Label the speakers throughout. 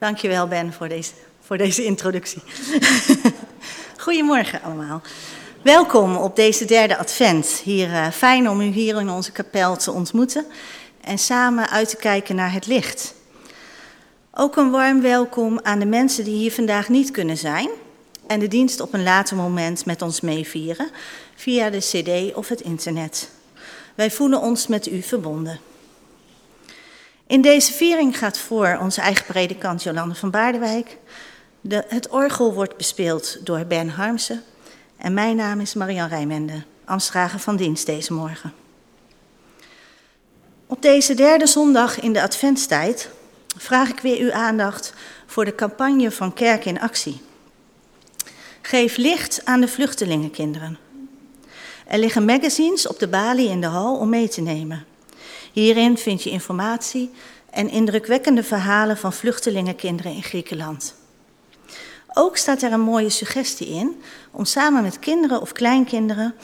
Speaker 1: Dankjewel Ben voor deze, voor deze introductie. Goedemorgen allemaal. Welkom op deze derde advent. Hier, uh, fijn om u hier in onze kapel te ontmoeten en samen uit te kijken naar het licht. Ook een warm welkom aan de mensen die hier vandaag niet kunnen zijn en de dienst op een later moment met ons meevieren via de CD of het internet. Wij voelen ons met u verbonden. In deze viering gaat voor onze eigen predikant Jolande van Baardewijk. De, het orgel wordt bespeeld door Ben Harmsen. En mijn naam is Marian Rijmende, ambtsdrager van dienst deze morgen. Op deze derde zondag in de adventstijd vraag ik weer uw aandacht voor de campagne van Kerk in Actie. Geef licht aan de vluchtelingenkinderen. Er liggen magazines op de balie in de hal om mee te nemen. Hierin vind je informatie en indrukwekkende verhalen van vluchtelingenkinderen in Griekenland. Ook staat er een mooie suggestie in om samen met kinderen of kleinkinderen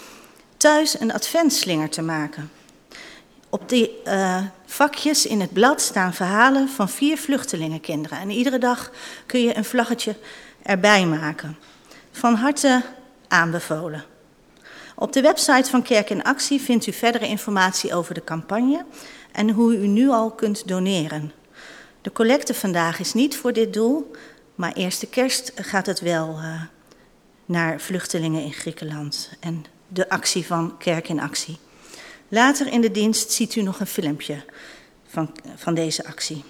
Speaker 1: thuis een adventslinger te maken. Op die uh, vakjes in het blad staan verhalen van vier vluchtelingenkinderen. En iedere dag kun je een vlaggetje erbij maken. Van harte aanbevolen. Op de website van Kerk in Actie vindt u verdere informatie over de campagne en hoe u nu al kunt doneren. De collecte vandaag is niet voor dit doel, maar eerste kerst gaat het wel uh, naar vluchtelingen in Griekenland en de actie van Kerk in Actie. Later in de dienst ziet u nog een filmpje van, van deze actie.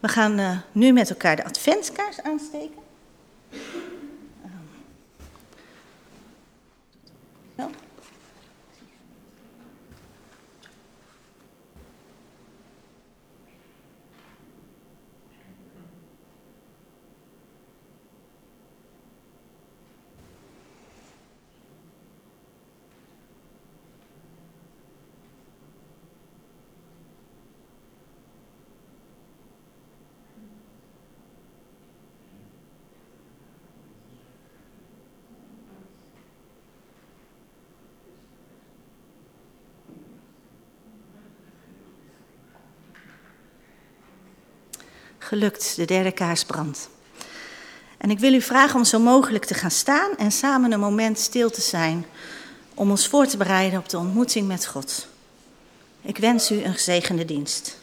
Speaker 1: We gaan uh, nu met elkaar de adventskaars aansteken. Gelukt, de derde kaars brandt. En ik wil u vragen om zo mogelijk te gaan staan en samen een moment stil te zijn om ons voor te bereiden op de ontmoeting met God. Ik wens u een gezegende dienst.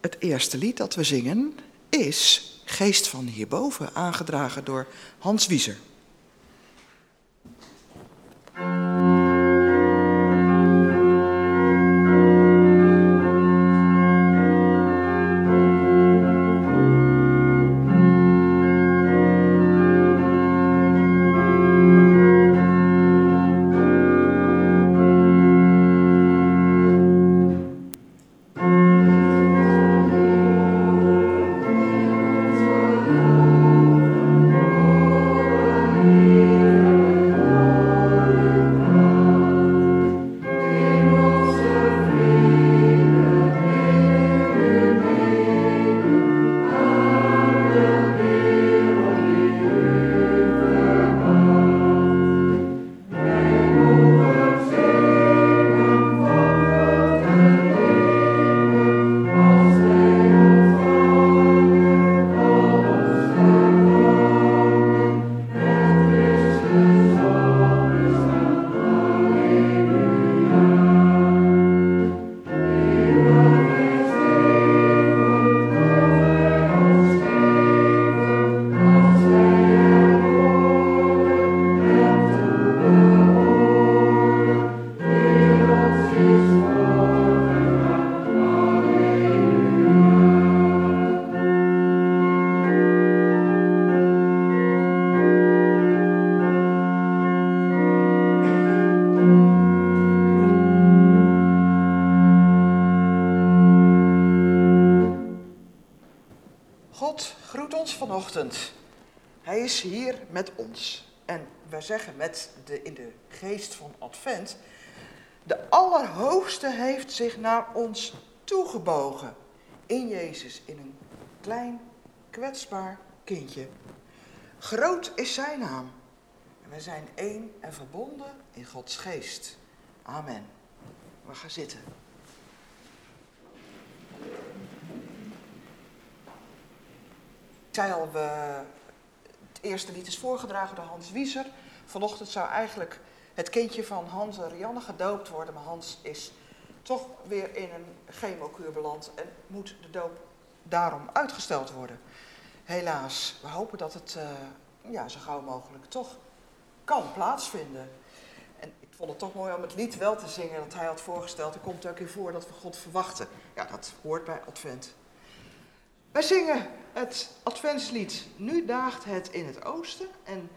Speaker 2: Het eerste lied dat we zingen is Geest van hierboven, aangedragen door Hans Wieser. Met ons. En wij zeggen met de, in de geest van Advent, de Allerhoogste heeft zich naar ons toegebogen. In Jezus, in een klein, kwetsbaar kindje. Groot is zijn naam. En wij zijn één en verbonden in Gods geest. Amen. We gaan zitten. Ik we, eerste lied is voorgedragen door Hans Wieser. Vanochtend zou eigenlijk het kindje van Hans en Rianne gedoopt worden, maar Hans is toch weer in een chemokuur beland en moet de doop daarom uitgesteld worden. Helaas, we hopen dat het uh, ja, zo gauw mogelijk toch kan plaatsvinden. En ik vond het toch mooi om het lied wel te zingen dat hij had voorgesteld. Er komt ook in voor dat we God verwachten. Ja, dat hoort bij Advent. Wij zingen het Adventslied Nu daagt het in het oosten. En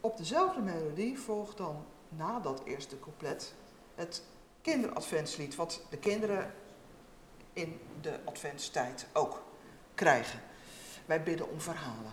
Speaker 2: op dezelfde melodie volgt dan na dat eerste couplet het kinderadventslied. Wat de kinderen in de adventstijd ook krijgen. Wij bidden om verhalen.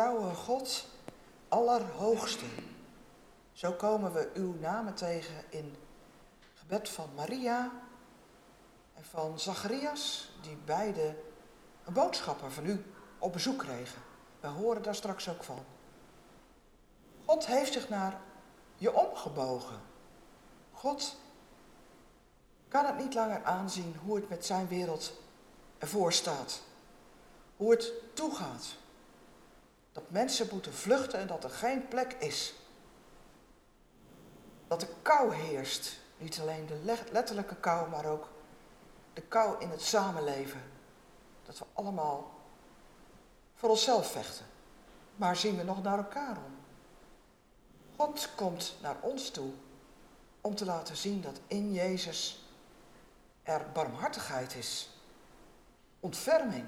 Speaker 2: God Allerhoogste. Zo komen we uw namen tegen in gebed van Maria en van Zacharias, die beide een boodschapper van u op bezoek kregen. We horen daar straks ook van. God heeft zich naar je omgebogen. God kan het niet langer aanzien hoe het met zijn wereld ervoor staat. Hoe het toegaat. Dat mensen moeten vluchten en dat er geen plek is. Dat er kou heerst. Niet alleen de letterlijke kou, maar ook de kou in het samenleven. Dat we allemaal voor onszelf vechten. Maar zien we nog naar elkaar om? God komt naar ons toe om te laten zien dat in Jezus er barmhartigheid is, ontferming,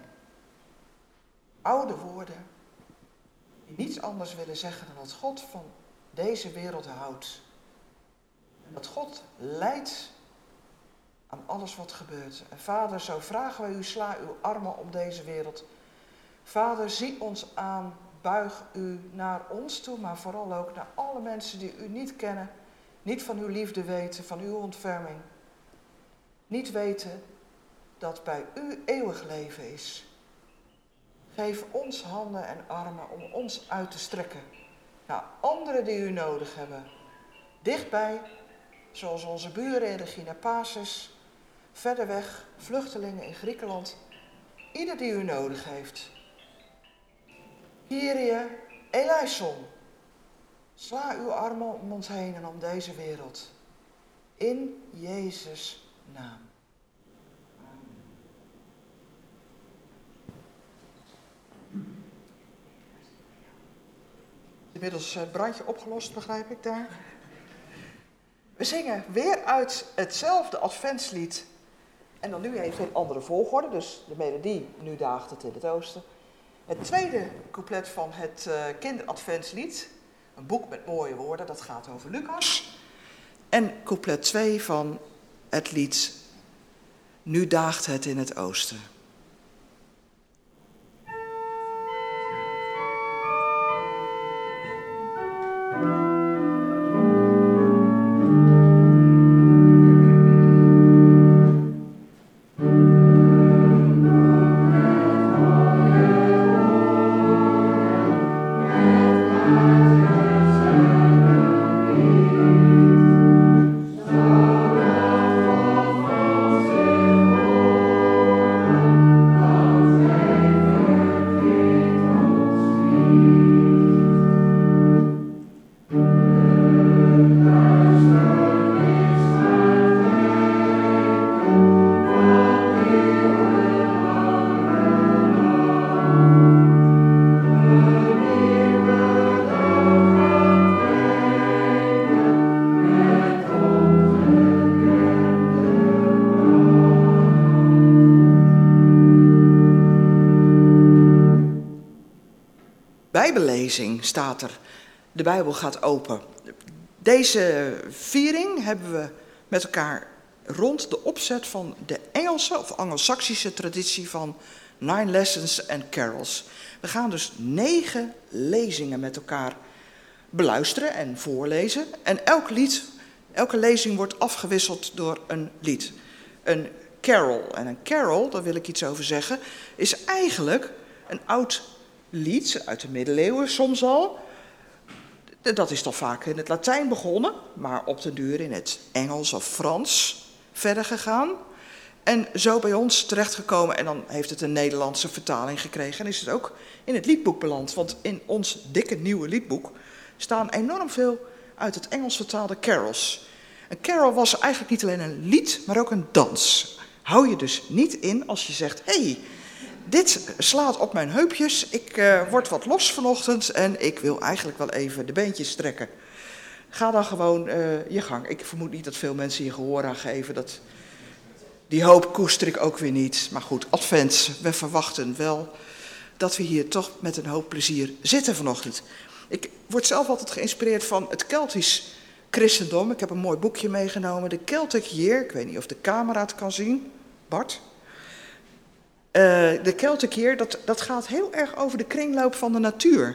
Speaker 2: oude woorden die niets anders willen zeggen dan dat God van deze wereld houdt. En dat God leidt aan alles wat gebeurt. En vader, zo vragen wij u, sla uw armen om deze wereld. Vader, zie ons aan, buig u naar ons toe, maar vooral ook naar alle mensen die u niet kennen, niet van uw liefde weten, van uw ontferming. Niet weten dat bij u eeuwig leven is. Geef ons handen en armen om ons uit te strekken naar anderen die u nodig hebben. Dichtbij, zoals onze buren in Regina Paces, verder weg, vluchtelingen in Griekenland. Ieder die u nodig heeft. Kyrie eleison. Sla uw armen om ons heen en om deze wereld. In Jezus' naam. Inmiddels het brandje opgelost, begrijp ik daar. We zingen weer uit hetzelfde adventslied. En dan nu even in andere volgorde, dus de melodie, nu daagt het in het oosten. Het tweede couplet van het uh, kinderadventslied, een boek met mooie woorden, dat gaat over Lucas. En couplet 2 van het lied Nu daagt het in het oosten. Staat er. De Bijbel gaat open. Deze viering hebben we met elkaar rond de opzet van de Engelse of Anglo-Saxische traditie van Nine Lessons and Carols. We gaan dus negen lezingen met elkaar beluisteren en voorlezen. En elk lied, elke lezing wordt afgewisseld door een lied. Een carol. En een carol, daar wil ik iets over zeggen, is eigenlijk een oud lied uit de middeleeuwen soms al. Dat is toch vaak in het Latijn begonnen, maar op de duur in het Engels of Frans verder gegaan. En zo bij ons terechtgekomen en dan heeft het een Nederlandse vertaling gekregen en is het ook in het liedboek beland. Want in ons dikke nieuwe liedboek staan enorm veel uit het Engels vertaalde carols. Een carol was eigenlijk niet alleen een lied, maar ook een dans. Hou je dus niet in als je zegt, hé, hey, dit slaat op mijn heupjes. Ik uh, word wat los vanochtend en ik wil eigenlijk wel even de beentjes strekken. Ga dan gewoon uh, je gang. Ik vermoed niet dat veel mensen hier gehoor aan geven. Dat, die hoop koester ik ook weer niet. Maar goed, advent. We verwachten wel dat we hier toch met een hoop plezier zitten vanochtend. Ik word zelf altijd geïnspireerd van het Keltisch christendom. Ik heb een mooi boekje meegenomen, de Celtic Year. Ik weet niet of de camera het kan zien. Bart? Uh, de Celtic dat, dat gaat heel erg over de kringloop van de natuur.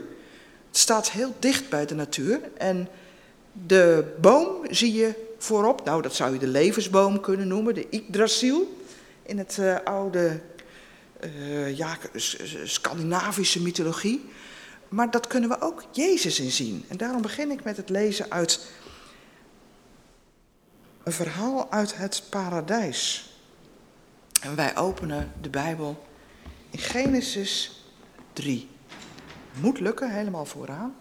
Speaker 2: Het staat heel dicht bij de natuur. En de boom zie je voorop, nou dat zou je de levensboom kunnen noemen, de Yggdrasil. In het uh, oude ja, Scandinavische mythologie. Maar dat kunnen we ook Jezus in zien. En daarom begin ik met het lezen uit een verhaal uit het paradijs. En wij openen de Bijbel in Genesis 3. Moet lukken, helemaal vooraan.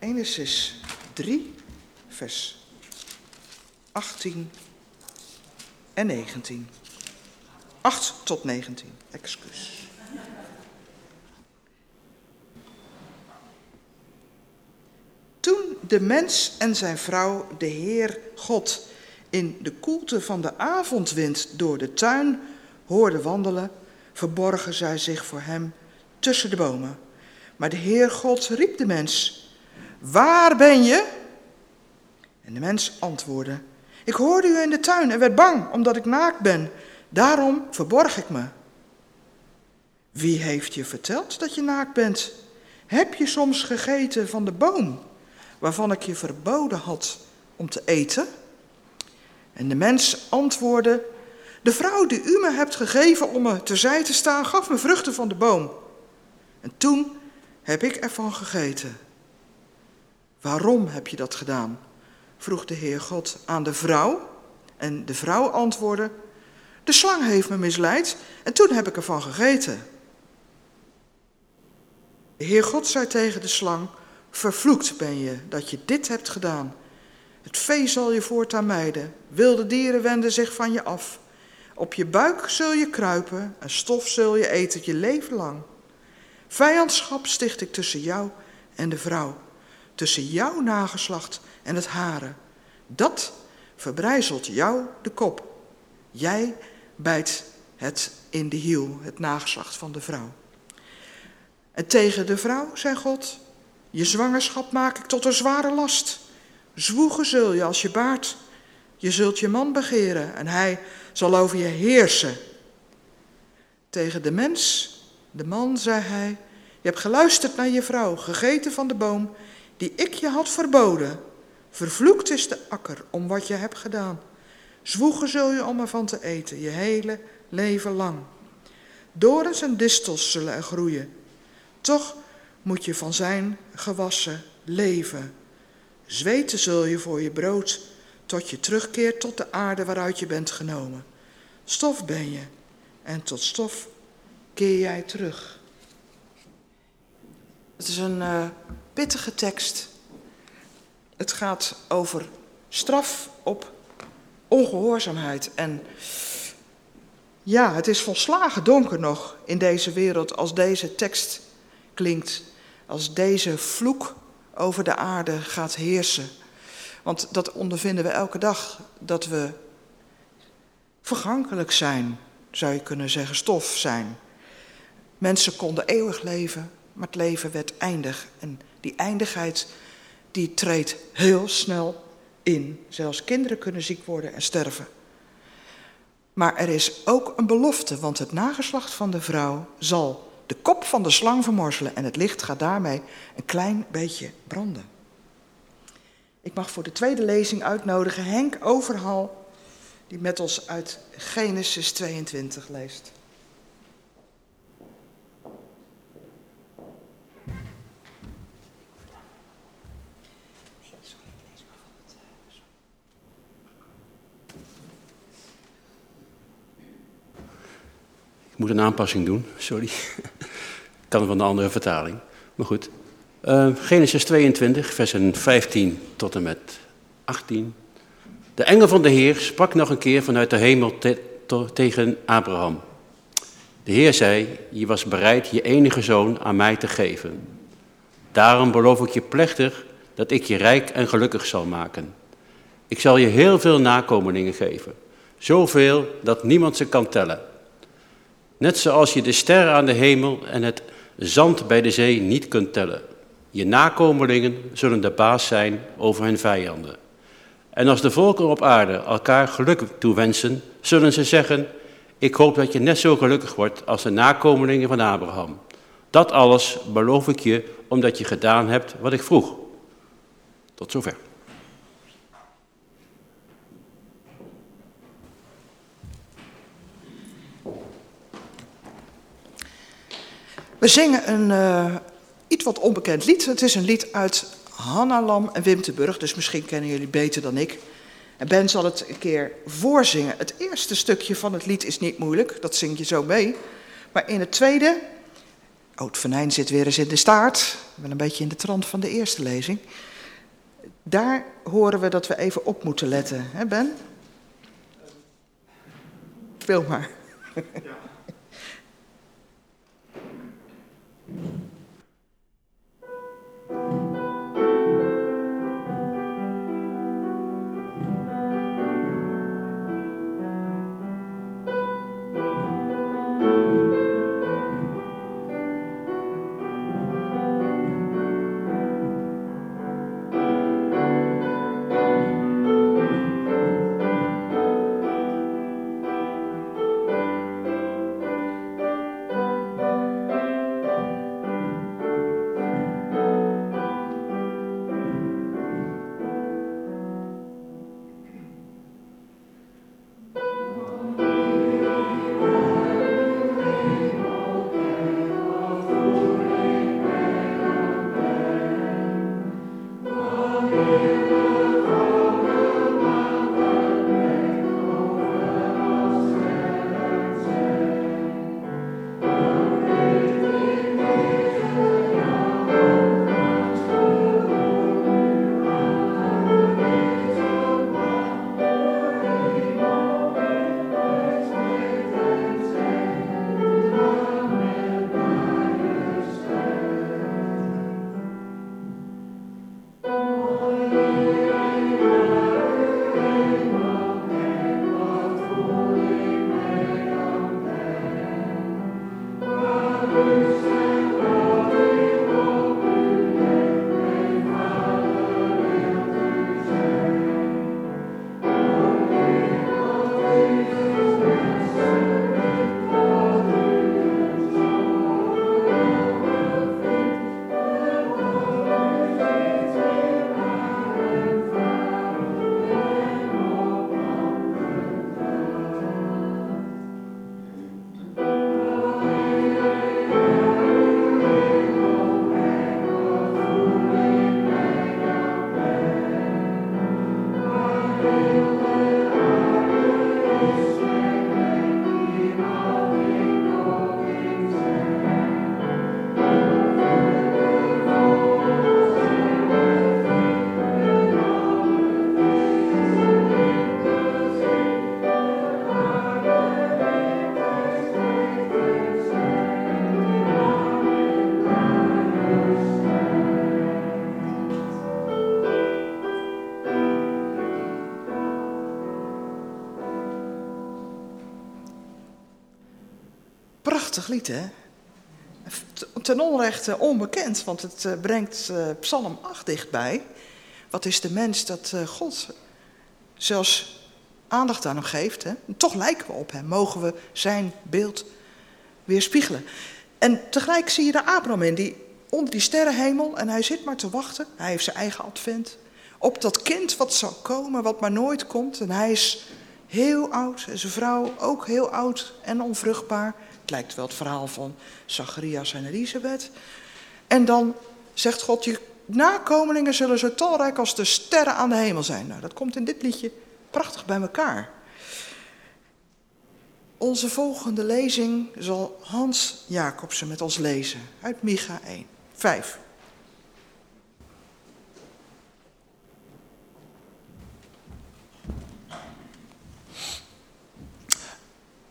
Speaker 2: Genesis 3, vers 18 en 19. 8 tot 19, excuus. Toen de mens en zijn vrouw de Heer God in de koelte van de avondwind door de tuin hoorden wandelen, verborgen zij zich voor hem tussen de bomen. Maar de Heer God riep de mens: Waar ben je? En de mens antwoordde: Ik hoorde u in de tuin en werd bang omdat ik naakt ben. Daarom verborg ik me. Wie heeft je verteld dat je naakt bent? Heb je soms gegeten van de boom waarvan ik je verboden had om te eten? En de mens antwoordde: De vrouw die u me hebt gegeven om me terzij te staan, gaf me vruchten van de boom. En toen heb ik ervan gegeten. Waarom heb je dat gedaan? vroeg de Heer God aan de vrouw. En de vrouw antwoordde: De slang heeft me misleid en toen heb ik ervan gegeten. De Heer God zei tegen de slang: Vervloekt ben je dat je dit hebt gedaan. Het vee zal je voortaan mijden, wilde dieren wenden zich van je af. Op je buik zul je kruipen en stof zul je eten je leven lang. Vijandschap sticht ik tussen jou en de vrouw, tussen jouw nageslacht en het hare. Dat verbrijzelt jou de kop. Jij bijt het in de hiel, het nageslacht van de vrouw. En tegen de vrouw, zei God, je zwangerschap maak ik tot een zware last. Zwoegen zul je als je baart. Je zult je man begeren en hij zal over je heersen. Tegen de mens, de man, zei hij, je hebt geluisterd naar je vrouw, gegeten van de boom die ik je had verboden. Vervloekt is de akker om wat je hebt gedaan. Zwoegen zul je om ervan te eten, je hele leven lang. Dorens en distels zullen er groeien. Toch moet je van zijn gewassen leven. Zweten zul je voor je brood, tot je terugkeert tot de aarde waaruit je bent genomen. Stof ben je, en tot stof keer jij terug. Het is een uh, pittige tekst. Het gaat over straf op ongehoorzaamheid. En ja, het is volslagen donker nog in deze wereld als deze tekst klinkt. Als deze vloek over de aarde gaat heersen. Want dat ondervinden we elke dag, dat we vergankelijk zijn, zou je kunnen zeggen, stof zijn. Mensen konden eeuwig leven, maar het leven werd eindig. En die eindigheid, die treedt heel snel in. Zelfs kinderen kunnen ziek worden en sterven. Maar er is ook een belofte, want het nageslacht van de vrouw zal de kop van de slang vermorzelen en het licht gaat daarmee een klein beetje branden. Ik mag voor de tweede lezing uitnodigen Henk Overhal, die met ons uit Genesis 22 leest.
Speaker 3: Moet een aanpassing doen, sorry. Kan van een andere vertaling. Maar goed. Uh, Genesis 22, versen 15 tot en met 18. De engel van de Heer sprak nog een keer vanuit de hemel te tegen Abraham. De Heer zei, je was bereid je enige zoon aan mij te geven. Daarom beloof ik je plechtig dat ik je rijk en gelukkig zal maken. Ik zal je heel veel nakomelingen geven. Zoveel dat niemand ze kan tellen. Net zoals je de sterren aan de hemel en het zand bij de zee niet kunt tellen. Je nakomelingen zullen de baas zijn over hun vijanden. En als de volken op aarde elkaar geluk toewensen, zullen ze zeggen, ik hoop dat je net zo gelukkig wordt als de nakomelingen van Abraham. Dat alles beloof ik je, omdat je gedaan hebt wat ik vroeg. Tot zover.
Speaker 2: We zingen een uh, iets wat onbekend lied. Het is een lied uit Hannalam en Wimtenburg, dus misschien kennen jullie beter dan ik. En Ben zal het een keer voorzingen. Het eerste stukje van het lied is niet moeilijk, dat zing je zo mee. Maar in het tweede, Oud Venijn zit weer eens in de staart, wel een beetje in de trant van de eerste lezing. Daar horen we dat we even op moeten letten, hè Ben? Speel maar. Ja. Lied, hè? Ten onrechte onbekend, want het eh, brengt uh, Psalm 8 dichtbij. Wat is de mens dat uh, God zelfs aandacht aan hem geeft? Hè? toch lijken we op hem, mogen we zijn beeld weerspiegelen. En tegelijk zie je de Abraham in, die onder die sterrenhemel, en hij zit maar te wachten. Hij heeft zijn eigen advent. Op dat kind wat zal komen, wat maar nooit komt. En hij is heel oud, en zijn vrouw ook heel oud en onvruchtbaar. Het lijkt wel het verhaal van Zacharias en Elisabeth. En dan zegt God, je nakomelingen zullen zo talrijk als de sterren aan de hemel zijn. Nou, dat komt in dit liedje prachtig bij elkaar. Onze volgende lezing zal Hans Jacobsen met ons lezen uit Micha 1, 5.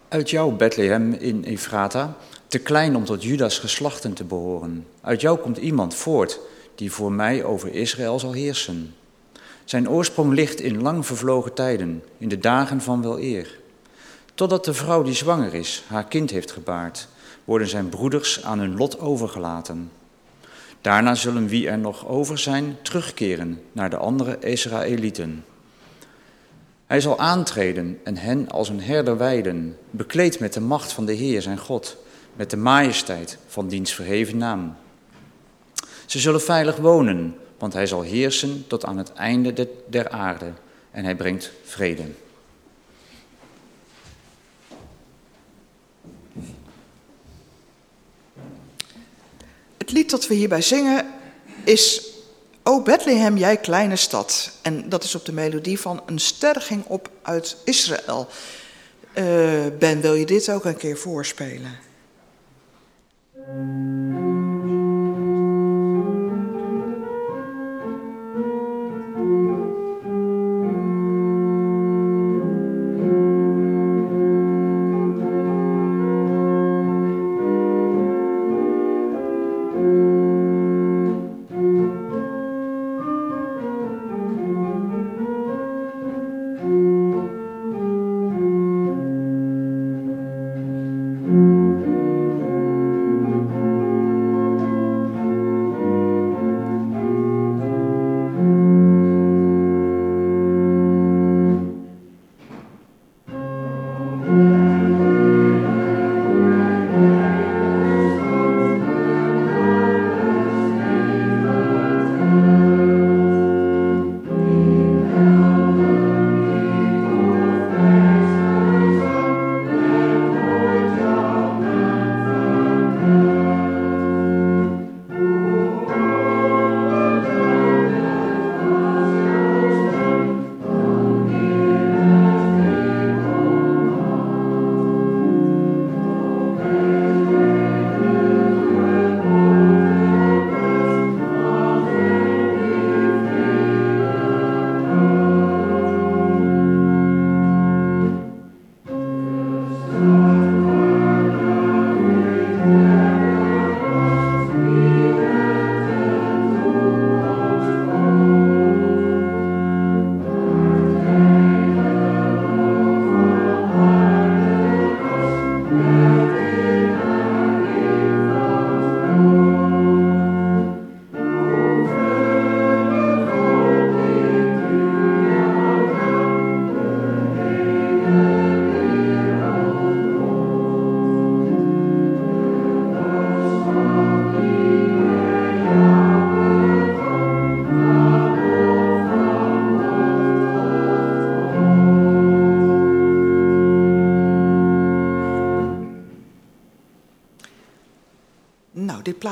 Speaker 4: Uit jou, Bethlehem in Efrata, te klein om tot Judas geslachten te behoren. Uit jou komt iemand voort die voor mij over Israël zal heersen. Zijn oorsprong ligt in lang vervlogen tijden, in de dagen van wel eer. Totdat de vrouw die zwanger is haar kind heeft gebaard, worden zijn broeders aan hun lot overgelaten. Daarna zullen wie er nog over zijn terugkeren naar de andere Israëlieten. Hij zal aantreden en hen als een herder weiden, bekleed met de macht van de Heer zijn God, met de majesteit van diens verheven naam. Ze zullen veilig wonen, want hij zal heersen tot aan het einde der aarde en hij brengt vrede.
Speaker 2: Het lied dat we hierbij zingen is O Bethlehem, jij kleine stad. En dat is op de melodie van Een ster ging op uit Israël. Uh, ben, wil je dit ook een keer voorspelen?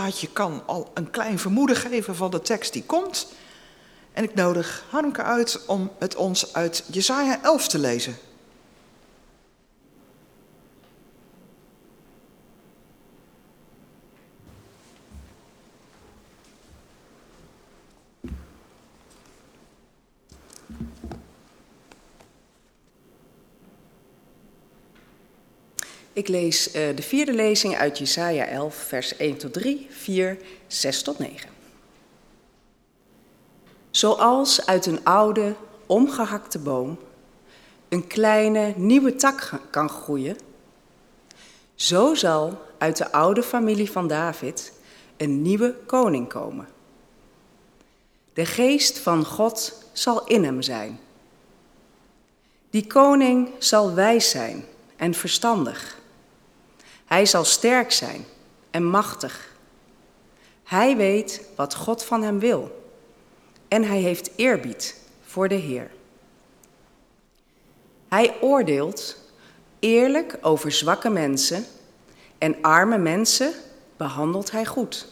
Speaker 2: Plaatje kan al een klein vermoeden geven van de tekst die komt. En ik nodig Harmke uit om het ons uit Jesaja 11 te lezen.
Speaker 5: Ik lees uh, de vierde lezing uit Jesaja 11, vers 1 tot 3, 4, 6 tot 9. Zoals uit een oude, omgehakte boom een kleine, nieuwe tak kan groeien, zo zal uit de oude familie van David een nieuwe koning komen. De geest van God zal in hem zijn. Die koning zal wijs zijn en verstandig. Hij zal sterk zijn en machtig. Hij weet wat God van hem wil en hij heeft eerbied voor de Heer. Hij oordeelt eerlijk over zwakke mensen en arme mensen behandelt hij goed.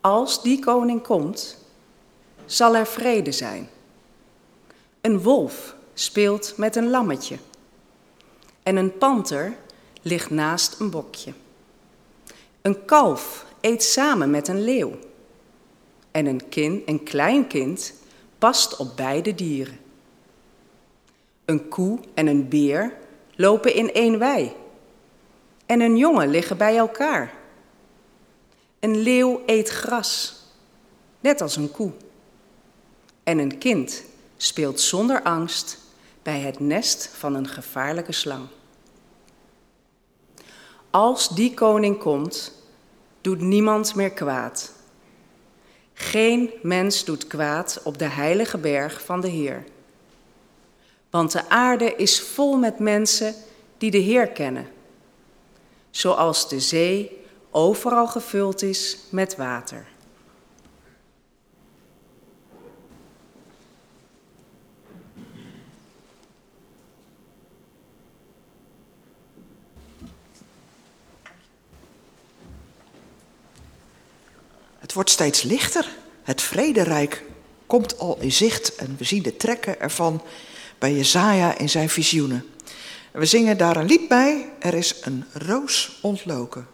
Speaker 5: Als die koning komt, zal er vrede zijn. Een wolf speelt met een lammetje en een panter ligt naast een bokje. Een kalf eet samen met een leeuw. En een, kind, een klein kind past op beide dieren. Een koe en een beer lopen in één wei. En een jongen liggen bij elkaar. Een leeuw eet gras, net als een koe. En een kind speelt zonder angst bij het nest van een gevaarlijke slang. Als die koning komt, doet niemand meer kwaad. Geen mens doet kwaad op de heilige berg van de Heer. Want de aarde is vol met mensen die de Heer kennen, zoals de zee overal gevuld is met water.
Speaker 2: Het wordt steeds lichter. Het vrederijk komt al in zicht en we zien de trekken ervan bij Jezaja in zijn visioenen. we zingen daar een lied bij. Er is een roos ontloken.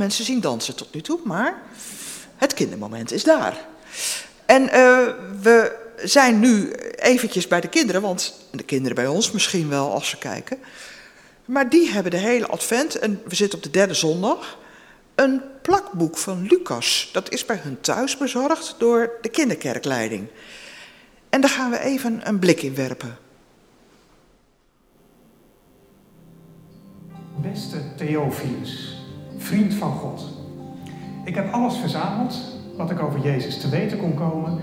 Speaker 2: Mensen zien dansen tot nu toe, maar het kindermoment is daar. En uh, we zijn nu eventjes bij de kinderen, want de kinderen bij ons misschien wel als ze kijken. Maar die hebben de hele advent, en we zitten op de derde zondag, een plakboek van Lucas. Dat is bij hun thuis bezorgd door de kinderkerkleiding. En daar gaan we even een blik in werpen.
Speaker 6: Beste Theophilus, vriend van God. Ik heb alles verzameld wat ik over Jezus te weten kon komen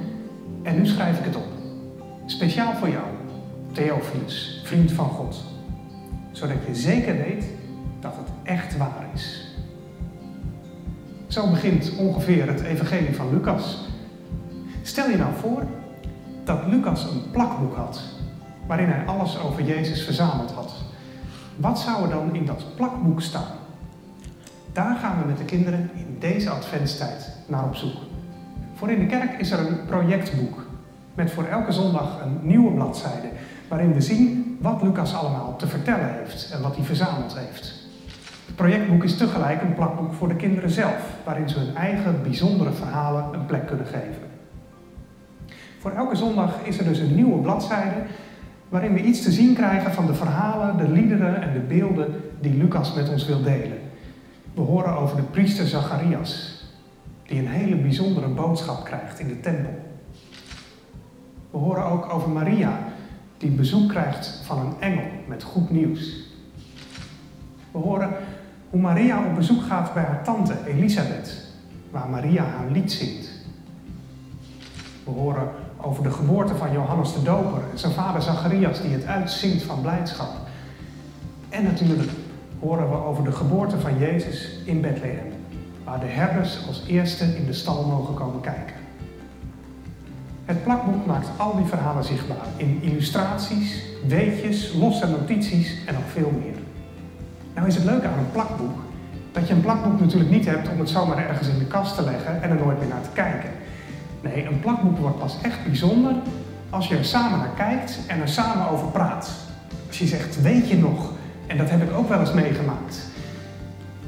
Speaker 6: en nu schrijf ik het op. Speciaal voor jou, Theophilus, vriend van God. Zodat je zeker weet dat het echt waar is. Zo begint ongeveer het evangelie van Lucas. Stel je nou voor dat Lucas een plakboek had waarin hij alles over Jezus verzameld had. Wat zou er dan in dat plakboek staan? Daar gaan we met de kinderen in deze adventstijd naar op zoek. Voor in de kerk is er een projectboek met voor elke zondag een nieuwe bladzijde waarin we zien wat Lucas allemaal te vertellen heeft en wat hij verzameld heeft. Het projectboek is tegelijk een plakboek voor de kinderen zelf, waarin ze hun eigen bijzondere verhalen een plek kunnen geven. Voor elke zondag is er dus een nieuwe bladzijde waarin we iets te zien krijgen van de verhalen, de liederen en de beelden die Lucas met ons wil delen. We horen over de priester Zacharias, die een hele bijzondere boodschap krijgt in de tempel. We horen ook over Maria, die bezoek krijgt van een engel met goed nieuws. We horen hoe Maria op bezoek gaat bij haar tante Elisabeth, waar Maria haar lied zingt. We horen over de geboorte van Johannes de Doper en zijn vader Zacharias die het uitzingt van blijdschap. En natuurlijk horen we over de geboorte van Jezus in Bethlehem, waar de herders als eerste in de stal mogen komen kijken. Het plakboek maakt al die verhalen zichtbaar in illustraties, weetjes, losse notities en nog veel meer. Nou is het leuke aan een plakboek dat je een plakboek natuurlijk niet hebt om het zomaar ergens in de kast te leggen en er nooit meer naar te kijken. Nee, een plakboek wordt pas echt bijzonder als je er samen naar kijkt en er samen over praat. Als je zegt, weet je nog? En dat heb ik ook wel eens meegemaakt.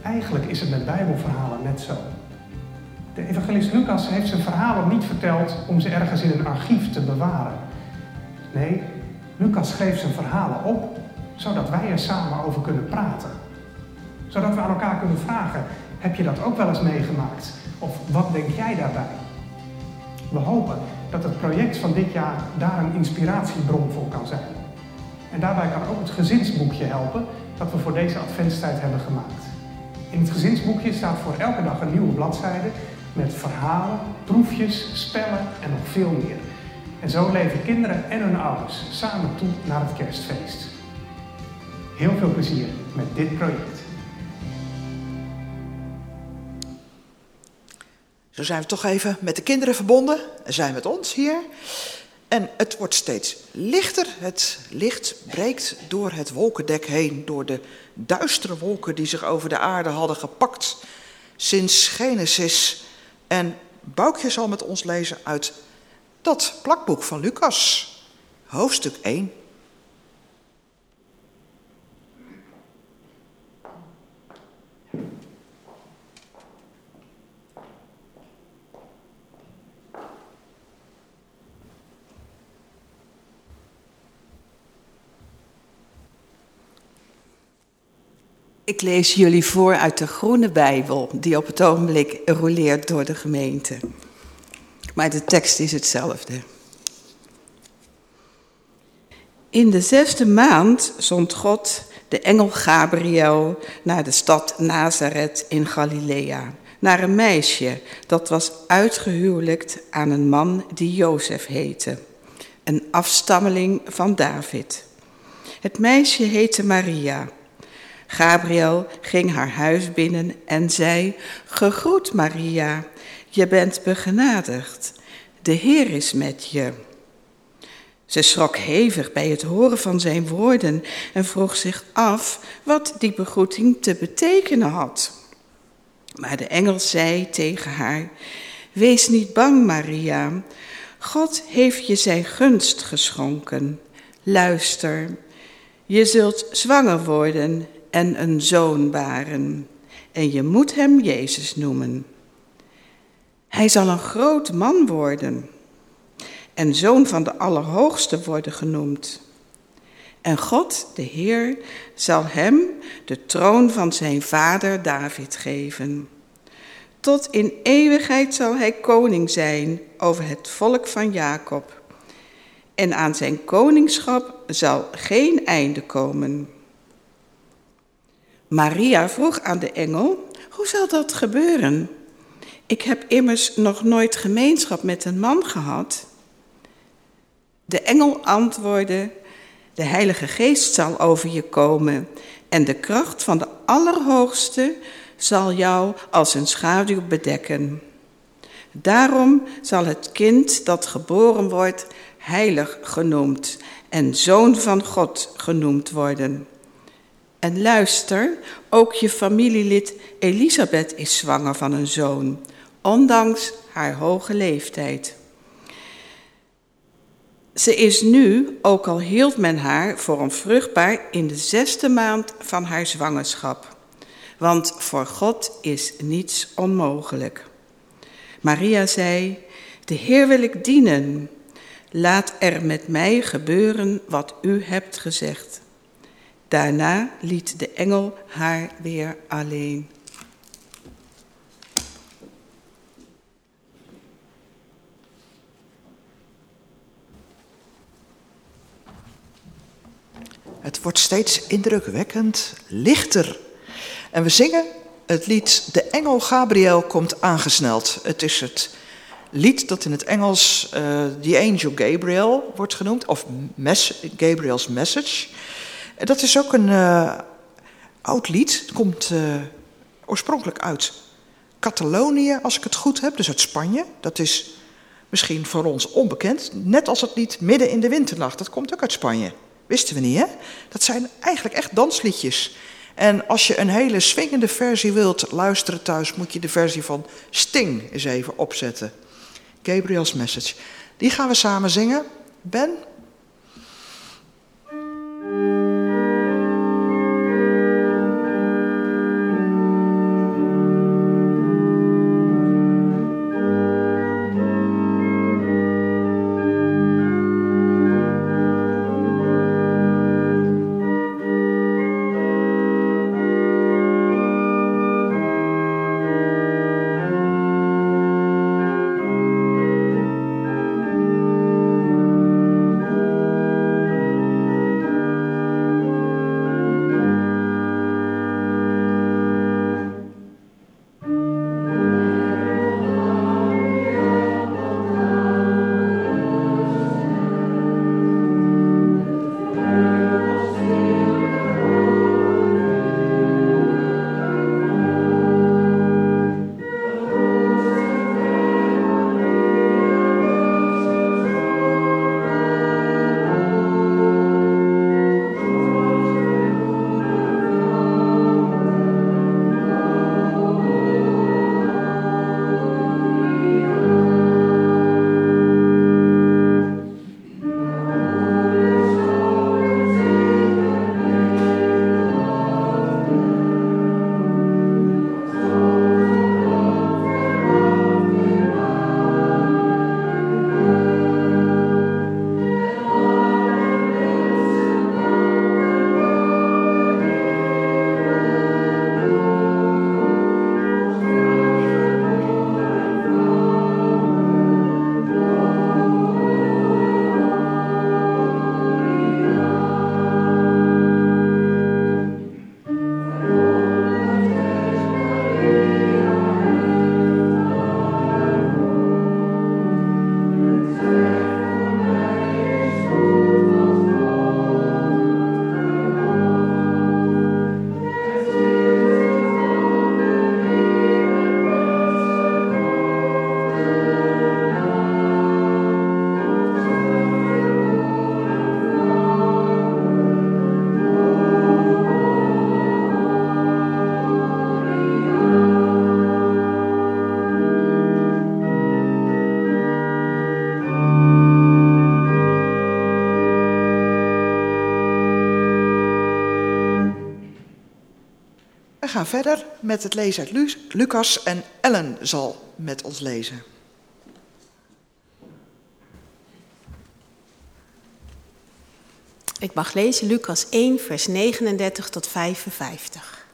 Speaker 6: Eigenlijk is het met Bijbelverhalen net zo. De evangelist Lucas heeft zijn verhalen niet verteld om ze ergens in een archief te bewaren. Nee, Lucas schreef zijn verhalen op zodat wij er samen over kunnen praten. Zodat we aan elkaar kunnen vragen: heb je dat ook wel eens meegemaakt? Of wat denk jij daarbij? We hopen dat het project van dit jaar daar een inspiratiebron voor kan zijn. En daarbij kan ook het gezinsboekje helpen dat we voor deze adventstijd hebben gemaakt. In het gezinsboekje staat voor elke dag een nieuwe bladzijde met verhalen, proefjes, spellen en nog veel meer. En zo leven kinderen en hun ouders samen toe naar het kerstfeest. Heel veel plezier met dit project.
Speaker 2: Zo zijn we toch even met de kinderen verbonden en zijn met ons hier. En het wordt steeds lichter. Het licht breekt door het wolkendek heen, door de duistere wolken die zich over de aarde hadden gepakt sinds Genesis. En Boukje zal met ons lezen uit dat plakboek van Lucas, hoofdstuk 1.
Speaker 7: Ik lees jullie voor uit de Groene Bijbel, die op het ogenblik roleert door de gemeente. Maar de tekst is hetzelfde. In de zesde maand zond God de engel Gabriel naar de stad Nazareth in Galilea, naar een meisje dat was uitgehuwelijkt aan een man die Jozef heette, een afstammeling van David. Het meisje heette Maria. Gabriel ging haar huis binnen en zei: Gegroet Maria, je bent begenadigd. De Heer is met je. Ze schrok hevig bij het horen van zijn woorden en vroeg zich af wat die begroeting te betekenen had. Maar de engel zei tegen haar: Wees niet bang, Maria. God heeft je zijn gunst geschonken. Luister, je zult zwanger worden en een zoon baren. En je moet hem Jezus noemen. Hij zal een groot man worden en zoon van de Allerhoogste worden genoemd. En God, de Heer, zal hem de troon van zijn vader David geven. Tot in eeuwigheid zal hij koning zijn over het volk van Jacob. En aan zijn koningschap zal geen einde komen. Maria vroeg aan de engel: Hoe zal dat gebeuren? Ik heb immers nog nooit gemeenschap met een man gehad. De engel antwoordde: De Heilige Geest zal over je komen en de kracht van de Allerhoogste zal jou als een schaduw bedekken. Daarom zal het kind dat geboren wordt heilig genoemd en zoon van God genoemd worden. En luister, ook je familielid Elisabeth is zwanger van een zoon, ondanks haar hoge leeftijd. Ze is nu, ook al hield men haar voor onvruchtbaar, in de zesde maand van haar zwangerschap. Want voor God is niets onmogelijk. Maria zei, de Heer wil ik dienen. Laat er met mij gebeuren wat u hebt gezegd. Daarna liet de engel haar weer alleen.
Speaker 2: Het wordt steeds indrukwekkend, lichter. En we zingen het lied De Engel Gabriel komt aangesneld. Het is het lied dat in het Engels uh, The Angel Gabriel wordt genoemd, of Gabriel's Message. Dat is ook een uh, oud lied. Het komt uh, oorspronkelijk uit Catalonië, als ik het goed heb, dus uit Spanje. Dat is misschien voor ons onbekend. Net als het lied Midden in de Winternacht, dat komt ook uit Spanje. Wisten we niet, hè? Dat zijn eigenlijk echt dansliedjes. En als je een hele swingende versie wilt luisteren thuis, moet je de versie van Sting eens even opzetten. Gabriel's Message. Die gaan we samen zingen. Ben, gaan verder met het lezen uit Lucas en Ellen zal met ons lezen.
Speaker 8: Ik mag lezen Lucas 1, vers 39 tot 55.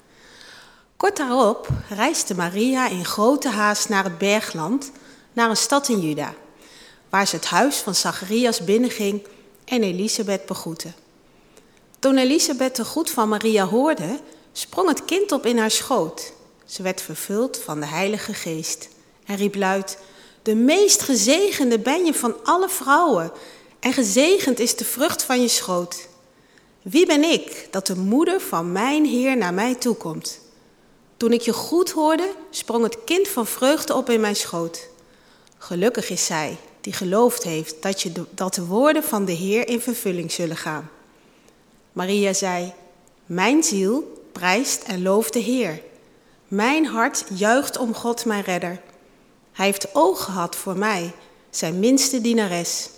Speaker 8: Kort daarop reisde Maria in grote haast naar het bergland, naar een stad in Juda, waar ze het huis van Zacharias binnenging en Elisabeth begroette. Toen Elisabeth de groet van Maria hoorde, sprong het kind op in haar schoot. Ze werd vervuld van de Heilige Geest en riep luid: De meest gezegende ben je van alle vrouwen, en gezegend is de vrucht van je schoot. Wie ben ik dat de moeder van mijn Heer naar mij toekomt? Toen ik je goed hoorde, sprong het kind van vreugde op in mijn schoot. Gelukkig is zij die geloofd heeft dat, je dat de woorden van de Heer in vervulling zullen gaan. Maria zei: Mijn ziel prijst en looft de Heer. Mijn hart juicht om God, mijn redder. Hij heeft oog gehad voor mij, zijn minste dienares.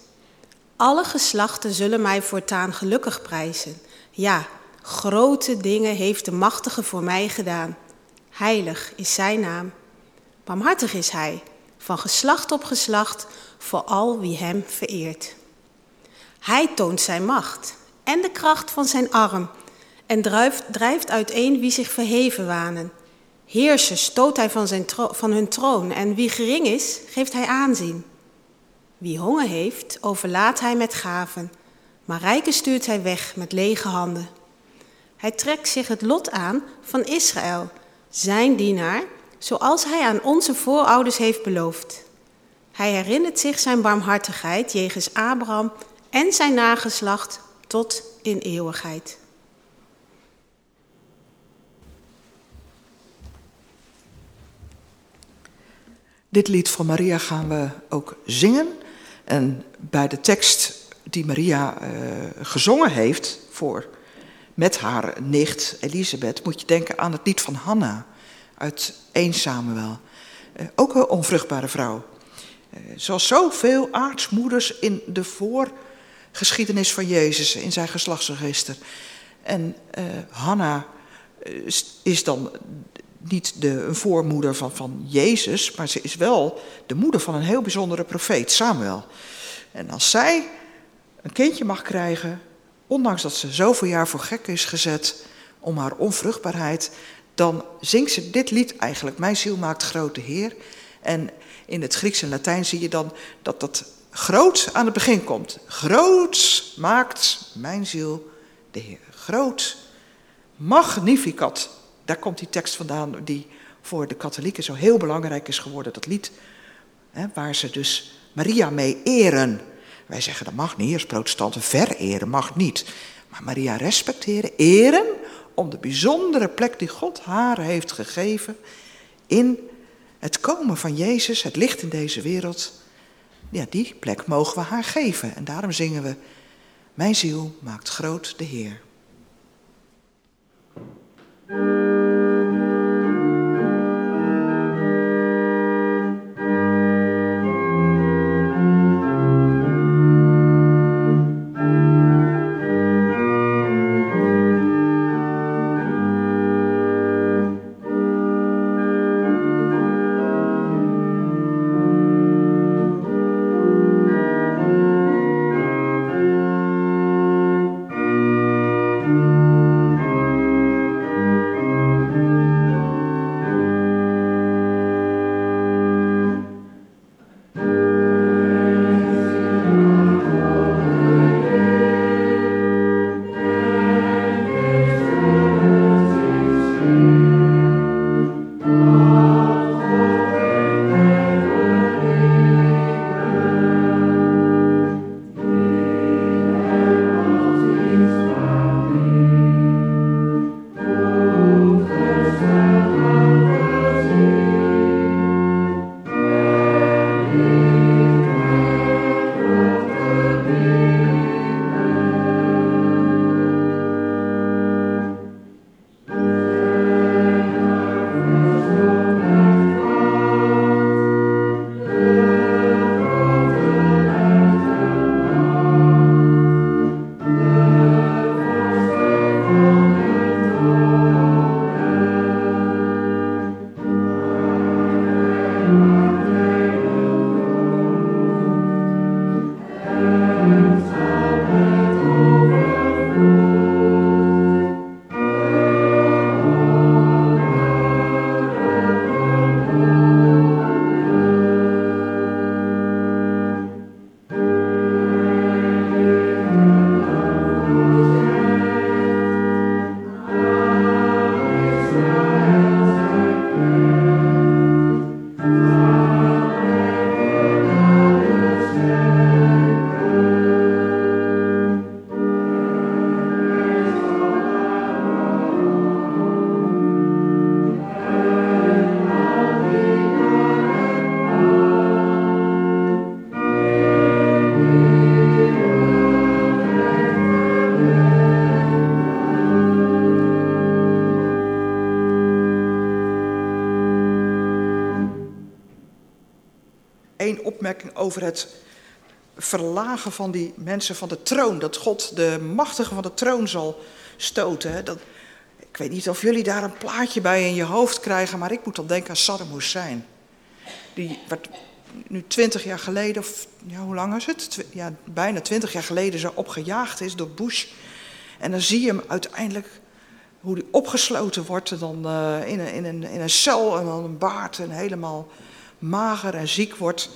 Speaker 8: Alle geslachten zullen mij voortaan gelukkig prijzen. Ja, grote dingen heeft de Machtige voor mij gedaan. Heilig is zijn naam. Barmhartig is hij, van geslacht op geslacht, voor al wie hem vereert. Hij toont zijn macht en de kracht van zijn arm en drijft, drijft uiteen wie zich verheven wanen. Heersers stoot hij van, zijn van hun troon en wie gering is, geeft hij aanzien. Wie honger heeft, overlaat hij met gaven, maar rijken stuurt hij weg met lege handen. Hij trekt zich het lot aan van Israël, zijn dienaar, zoals hij aan onze voorouders heeft beloofd. Hij herinnert zich zijn barmhartigheid jegens Abraham en zijn nageslacht tot in eeuwigheid.
Speaker 2: Dit lied van Maria gaan we ook zingen. En bij de tekst die Maria uh, gezongen heeft voor, met haar nicht Elisabeth, moet je denken aan het lied van Hanna uit 1 Samuel. Uh, ook een onvruchtbare vrouw. Uh, zoals zoveel aartsmoeders in de voorgeschiedenis van Jezus, in zijn geslachtsregister. En Hanna is dan niet de, een voormoeder van, van Jezus, maar ze is wel de moeder van een heel bijzondere profeet, Samuel. En als zij een kindje mag krijgen, ondanks dat ze zoveel jaar voor gek is gezet om haar onvruchtbaarheid, dan zingt ze dit lied eigenlijk, Mijn ziel maakt grote Heer. En in het Grieks en Latijn zie je dan dat dat groot aan het begin komt. Groot maakt mijn ziel de Heer. Groot, magnificat daar komt die tekst vandaan die voor de katholieken zo heel belangrijk is geworden. Dat lied hè, waar ze dus Maria mee eren. Wij zeggen dat mag niet, als protestanten vereren mag niet. Maar Maria respecteren, eren om de bijzondere plek die God haar heeft gegeven in het komen van Jezus, het licht in deze wereld. Ja, die plek mogen we haar geven. En daarom zingen we, mijn ziel maakt groot de Heer. Música over het verlagen van die mensen van de troon. Dat God de machtige van de troon zal stoten. Dat, ik weet niet of jullie daar een plaatje bij in je hoofd krijgen, maar ik moet dan denken aan Saddam Hussein. Die werd nu twintig jaar geleden, of ja, hoe lang is het? ja, bijna twintig jaar geleden zo opgejaagd is door Bush. En dan zie je hem uiteindelijk hoe hij opgesloten wordt dan, uh, in, een, in, een, in een cel en dan een baard en helemaal mager en ziek wordt.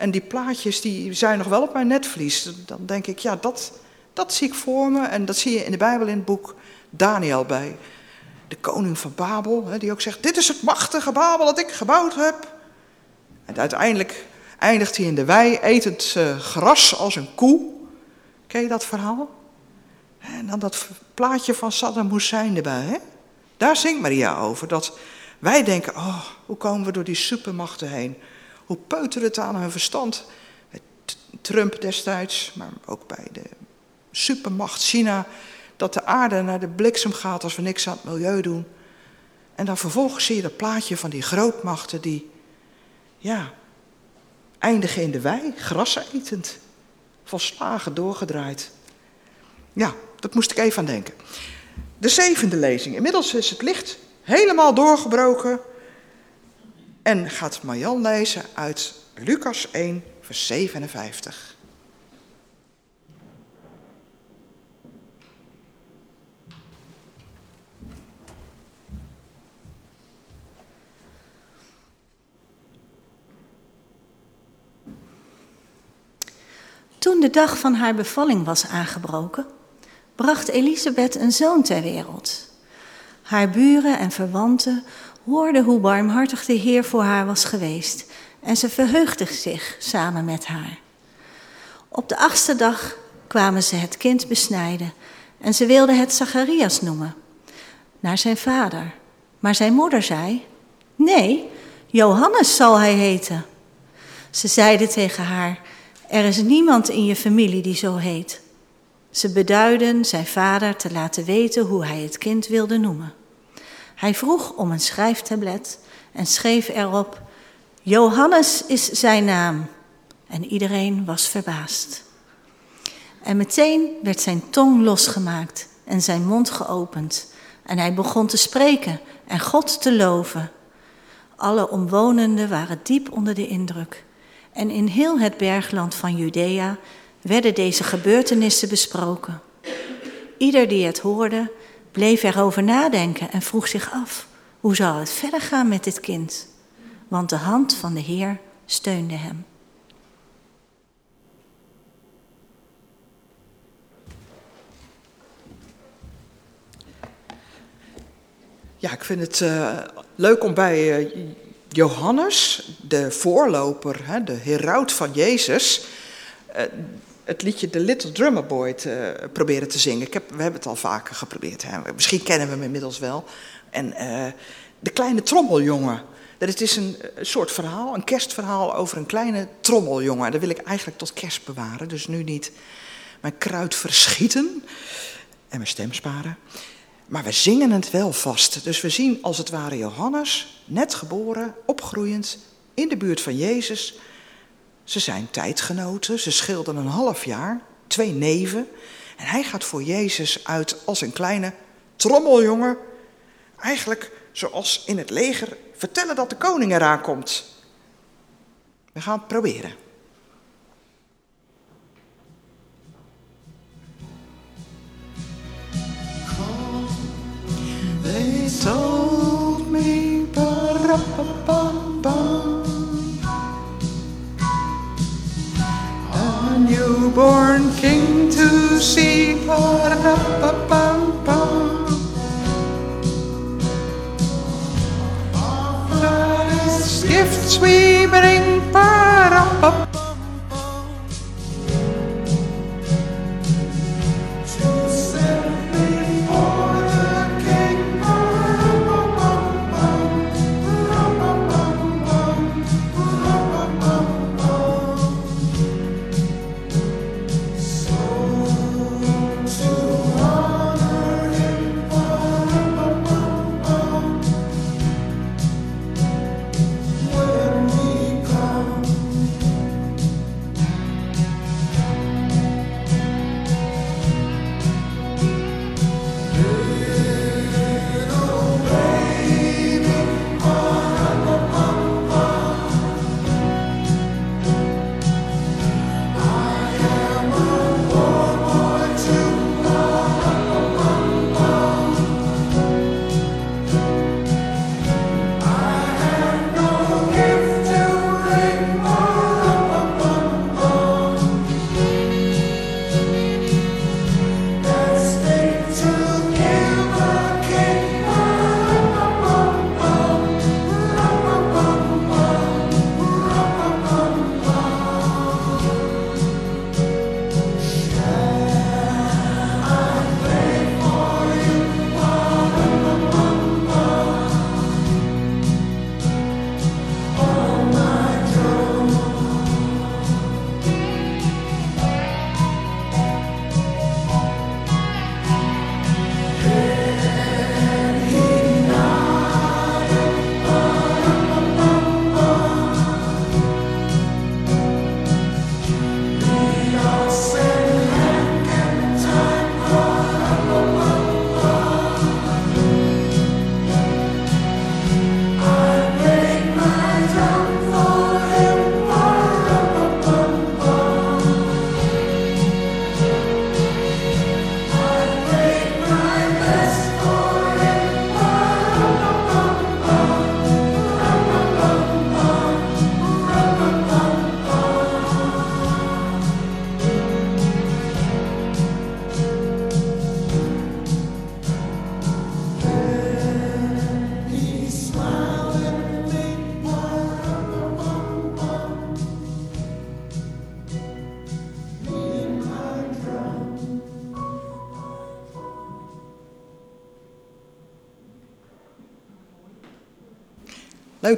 Speaker 2: En die plaatjes die zijn nog wel op mijn netvlies. Dan denk ik, ja, dat, dat zie ik voor me. En dat zie je in de Bijbel in het boek Daniel bij. De koning van Babel, die ook zegt, dit is het machtige Babel dat ik gebouwd heb. En uiteindelijk eindigt hij in de wei, etend uh, gras als een koe. Ken je dat verhaal? En dan dat plaatje van Saddam Hussein erbij. Hè? Daar zingt Maria over. Dat wij denken, oh, hoe komen we door die supermachten heen? Hoe peutert het aan hun verstand? Trump destijds, maar ook bij de supermacht China. Dat de aarde naar de bliksem gaat als we niks aan het milieu doen. En dan vervolgens zie je dat plaatje van die grootmachten die, ja, eindigen in de wei, gras etend. Volslagen doorgedraaid. Ja, dat moest ik even aan denken. De zevende lezing. Inmiddels is het licht helemaal doorgebroken. En gaat Marjan lezen uit Lucas 1, vers 57.
Speaker 1: Toen de dag van haar bevalling was aangebroken, bracht Elisabeth een zoon ter wereld. Haar buren en verwanten hoorden hoe barmhartig de Heer voor haar was geweest en ze verheugden zich samen met haar. Op de achtste dag kwamen ze het kind besnijden en ze wilden het Zacharias noemen, naar zijn vader. Maar zijn moeder zei, nee, Johannes zal hij heten. Ze zeiden tegen haar, er is niemand in je familie die zo heet. Ze beduiden zijn vader te laten weten hoe hij het kind wilde noemen. Hij vroeg om een schrijftablet en schreef erop: Johannes is zijn naam. En iedereen was verbaasd. En meteen werd zijn tong losgemaakt en zijn mond geopend. En hij begon te spreken en God te loven. Alle omwonenden waren diep onder de indruk. En in heel het bergland van Judea werden deze gebeurtenissen besproken. Ieder die het hoorde, bleef erover nadenken en vroeg zich af: hoe zal het verder gaan met dit kind? Want de hand van de Heer steunde hem.
Speaker 2: Ja, ik vind het uh, leuk om bij uh, Johannes, de voorloper, hè, de heraut van Jezus, uh, het liedje The Little Drummer Boy te, uh, proberen te zingen. Ik heb, we hebben het al vaker geprobeerd. Hè. Misschien kennen we hem inmiddels wel. En uh, de kleine trommeljongen. Dat is een, een soort verhaal, een kerstverhaal over een kleine trommeljongen. Dat wil ik eigenlijk tot kerst bewaren. Dus nu niet mijn kruid verschieten en mijn stem sparen. Maar we zingen het wel vast. Dus we zien als het ware Johannes, net geboren, opgroeiend, in de buurt van Jezus ze zijn tijdgenoten, ze schilden een half jaar, twee neven. En hij gaat voor Jezus uit als een kleine trommeljongen. Eigenlijk zoals in het leger vertellen dat de koning eraan komt. We gaan het proberen. They told me, newborn king to see. Gifts we bring.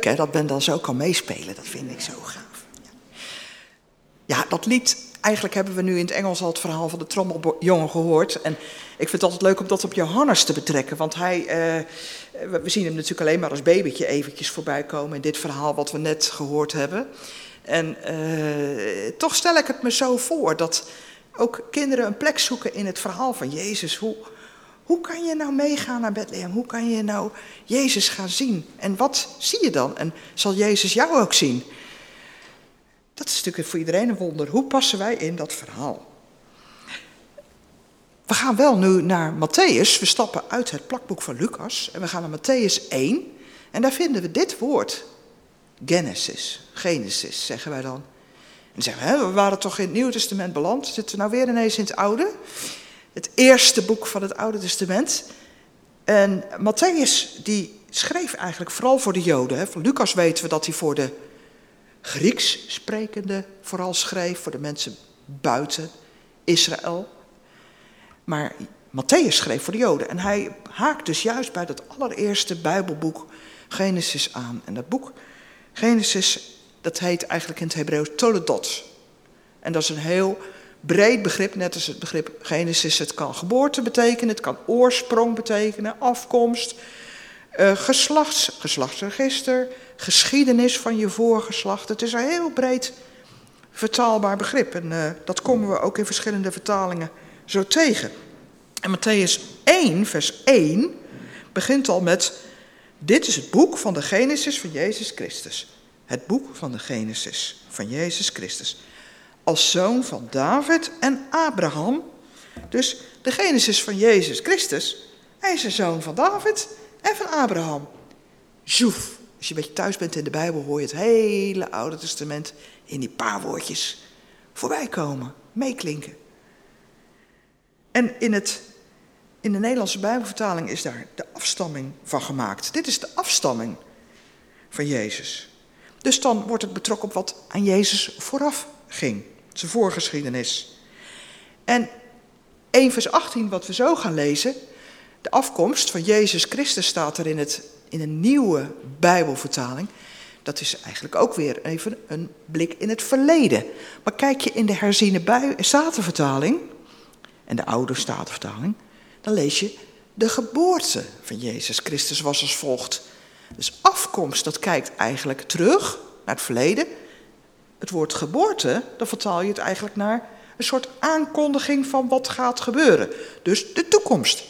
Speaker 2: Hè, dat Ben dan zo kan meespelen. Dat vind ik zo gaaf. Ja, dat lied, eigenlijk hebben we nu in het Engels al het verhaal van de trommeljongen gehoord. En ik vind het altijd leuk om dat op Johannes te betrekken. Want hij, eh, we zien hem natuurlijk alleen maar als babytje eventjes voorbij komen in dit verhaal wat we net gehoord hebben. En eh, toch stel ik het me zo voor dat ook kinderen een plek zoeken in het verhaal van Jezus. Hoe, hoe kan je nou meegaan naar Bethlehem? Hoe kan je nou Jezus gaan zien? En wat zie je dan? En zal Jezus jou ook zien? Dat is natuurlijk voor iedereen een wonder. Hoe passen wij in dat verhaal? We gaan wel nu naar Matthäus. We stappen uit het plakboek van Lucas en we gaan naar Matthäus 1. En daar vinden we dit woord. Genesis, Genesis zeggen wij dan. En dan zeggen we, hè, we waren toch in het Nieuwe Testament beland. Zitten we nou weer ineens in het Oude? Het eerste boek van het Oude Testament. En Matthäus die schreef eigenlijk vooral voor de Joden. Hè. Van Lucas weten we dat hij voor de Grieks sprekende vooral schreef. Voor de mensen buiten Israël. Maar Matthäus schreef voor de Joden. En hij haakt dus juist bij dat allereerste Bijbelboek Genesis aan. En dat boek Genesis, dat heet eigenlijk in het Hebreeuws Toledot. En dat is een heel breed begrip, net als het begrip Genesis. Het kan geboorte betekenen, het kan oorsprong betekenen, afkomst, geslachts, geslachtsregister, geschiedenis van je voorgeslacht. Het is een heel breed vertaalbaar begrip. En uh, dat komen we ook in verschillende vertalingen zo tegen. En Matthäus 1, vers 1 begint al met: Dit is het boek van de Genesis van Jezus Christus. Het boek van de Genesis van Jezus Christus. Als zoon van David en Abraham. Dus de Genesis van Jezus Christus, hij is een zoon van David en van Abraham. Zoef. Als je een beetje thuis bent in de Bijbel, hoor je het hele Oude Testament in die paar woordjes voorbij komen, meeklinken. En in, het, in de Nederlandse Bijbelvertaling is daar de afstamming van gemaakt. Dit is de afstamming van Jezus. Dus dan wordt het betrokken op wat aan Jezus vooraf ging, zijn voorgeschiedenis. En 1 vers 18, wat we zo gaan lezen, de afkomst van Jezus Christus staat er in, het, in een nieuwe Bijbelvertaling. Dat is eigenlijk ook weer even een blik in het verleden. Maar kijk je in de herziene Statenvertaling, en de oude statenvertaling, dan lees je de geboorte van Jezus Christus was als volgt. Dus afkomst, dat kijkt eigenlijk terug naar het verleden. Het woord geboorte, dan vertaal je het eigenlijk naar een soort aankondiging van wat gaat gebeuren. Dus de toekomst.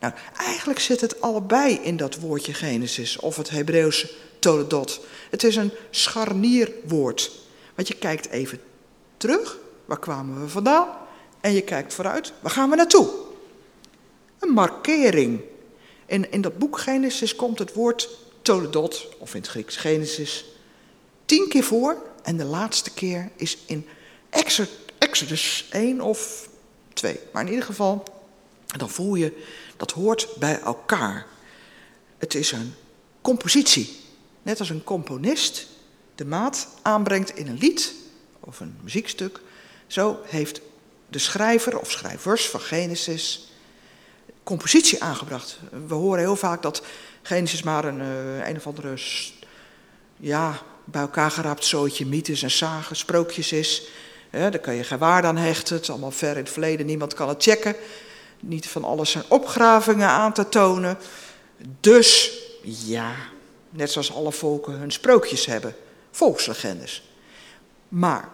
Speaker 2: Nou, eigenlijk zit het allebei in dat woordje Genesis of het Hebreeuwse Toledot. Het is een scharnierwoord. Want je kijkt even terug, waar kwamen we vandaan? En je kijkt vooruit, waar gaan we naartoe? Een markering. In, in dat boek Genesis komt het woord Toledot, of in het Grieks Genesis, tien keer voor. En de laatste keer is in Exodus 1 of 2. Maar in ieder geval, dan voel je, dat hoort bij elkaar. Het is een compositie. Net als een componist de maat aanbrengt in een lied of een muziekstuk. Zo heeft de schrijver of schrijvers van Genesis compositie aangebracht. We horen heel vaak dat Genesis maar een, uh, een of andere ja, bij elkaar geraapt zootje mythes en zagen, sprookjes is. Ja, daar kan je geen waarde aan hechten. Het is allemaal ver in het verleden, niemand kan het checken. Niet van alles zijn opgravingen aan te tonen. Dus ja, net zoals alle volken hun sprookjes hebben, volkslegendes. Maar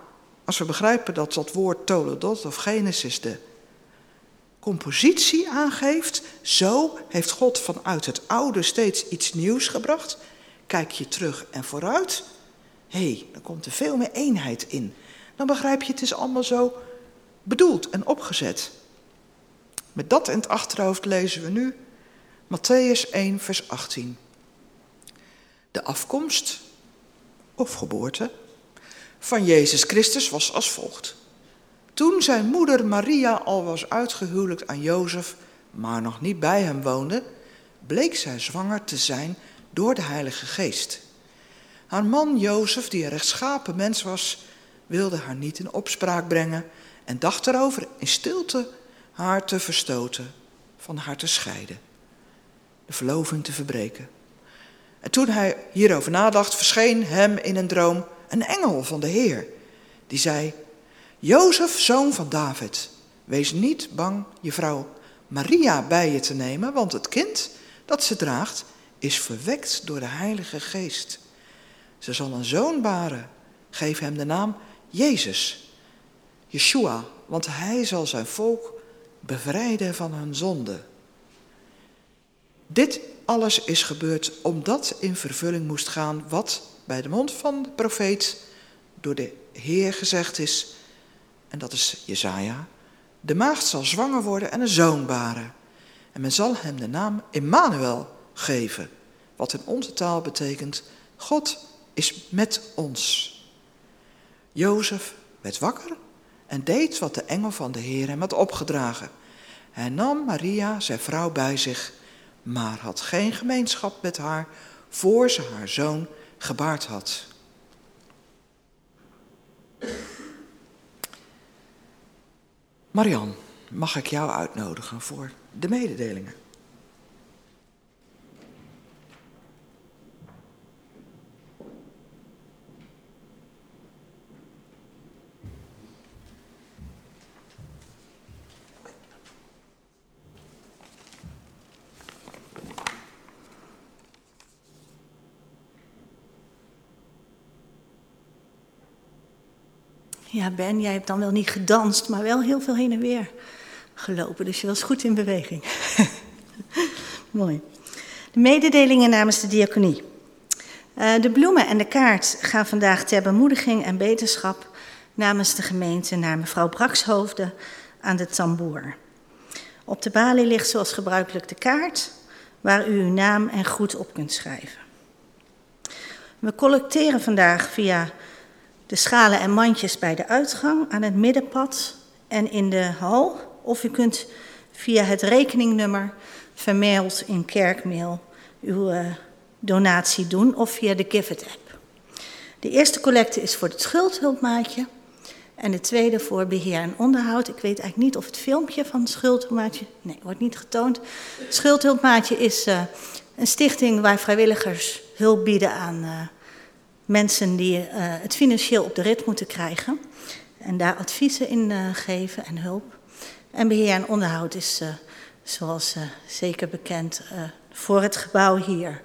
Speaker 2: als we begrijpen dat dat woord Toledot of Genesis de compositie aangeeft, zo heeft God vanuit het oude steeds iets nieuws gebracht. Kijk je terug en vooruit, hey, dan komt er veel meer eenheid in. Dan begrijp je, het is allemaal zo bedoeld en opgezet. Met dat in het achterhoofd lezen we nu Matthäus 1, vers 18. De afkomst of geboorte van Jezus Christus was als volgt. Toen zijn moeder Maria al was uitgehuwelijkt aan Jozef, maar nog niet bij hem woonde, bleek zij zwanger te zijn door de Heilige Geest. Haar man Jozef, die een rechtschapen mens was, wilde haar niet in opspraak brengen en dacht erover in stilte haar te verstoten, van haar te scheiden, de verloving te verbreken. En toen hij hierover nadacht, verscheen hem in een droom een engel van de Heer. Die zei, Jozef, zoon van David, wees niet bang je vrouw Maria bij je te nemen, want het kind dat ze draagt is verwekt door de Heilige Geest. Ze zal een zoon baren. Geef hem de naam Jezus, Yeshua, want hij zal zijn volk bevrijden van hun zonde. Dit alles is gebeurd omdat in vervulling moest gaan wat bij de mond van de profeet door de Heer gezegd is. En dat is Jezaja. De maagd zal zwanger worden en een zoon baren. En men zal hem de naam Immanuel geven. Wat in onze taal betekent, God is met ons. Jozef werd wakker en deed wat de engel van de Heer hem had opgedragen. Hij nam Maria, zijn vrouw, bij zich, maar had geen gemeenschap met haar voor ze haar zoon gebaard had. Marian, mag ik jou uitnodigen voor de mededelingen?
Speaker 1: Ja, Ben, jij hebt dan wel niet gedanst, maar wel heel veel heen en weer gelopen. Dus je was goed in beweging. Mooi. De mededelingen namens de diaconie. Uh, de bloemen en de kaart gaan vandaag ter bemoediging en beterschap namens de gemeente naar mevrouw Brakshoofde aan de tamboer. Op de balie ligt zoals gebruikelijk de kaart waar u uw naam en groet op kunt schrijven. We collecteren vandaag via de schalen en mandjes bij de uitgang, aan het middenpad en in de hal. Of u kunt via het rekeningnummer vermeld in kerkmail uw uh, donatie doen of via de Give It app. De eerste collecte is voor het schuldhulpmaatje en de tweede voor beheer en onderhoud. Ik weet eigenlijk niet of het filmpje van het schuldhulpmaatje, nee, wordt niet getoond. Schuldhulpmaatje is uh, een stichting waar vrijwilligers hulp bieden aan uh, mensen die uh, het financieel op de rit moeten krijgen. En daar adviezen in uh, geven en hulp. En beheer en onderhoud is, uh, zoals zeker bekend, voor het gebouw hier.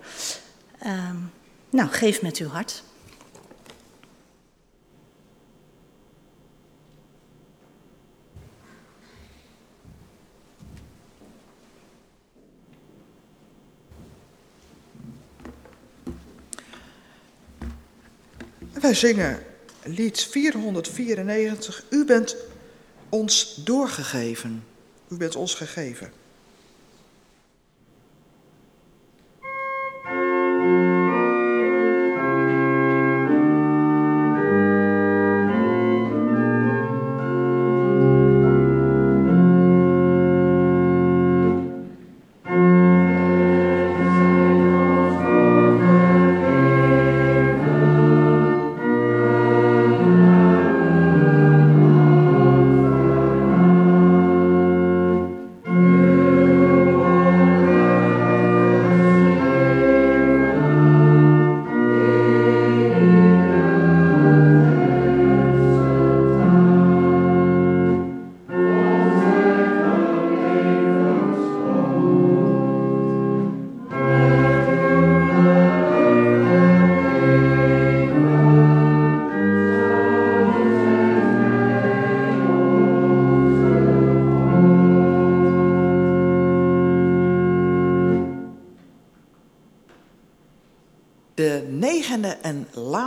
Speaker 1: Um, nou, geef met uw hart.
Speaker 2: Wij zingen lied 494. U bent ons doorgegeven. U bent ons gegeven.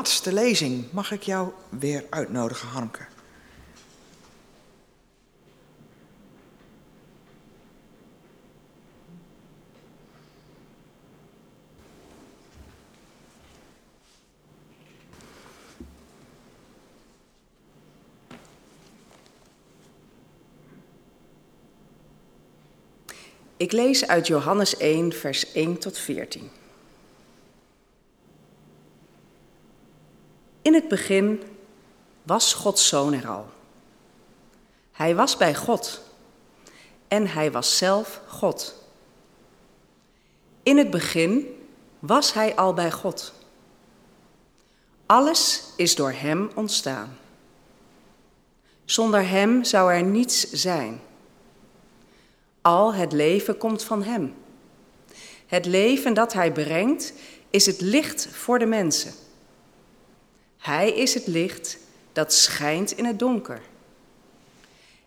Speaker 2: Laatste lezing mag ik jou weer uitnodigen, Hanke.
Speaker 5: Ik lees uit Johannes 1, vers 1 tot 14. In het begin was Gods zoon er al. Hij was bij God en hij was zelf God. In het begin was hij al bij God. Alles is door Hem ontstaan. Zonder Hem zou er niets zijn. Al het leven komt van Hem. Het leven dat Hij brengt is het licht voor de mensen. Hij is het licht dat schijnt in het donker.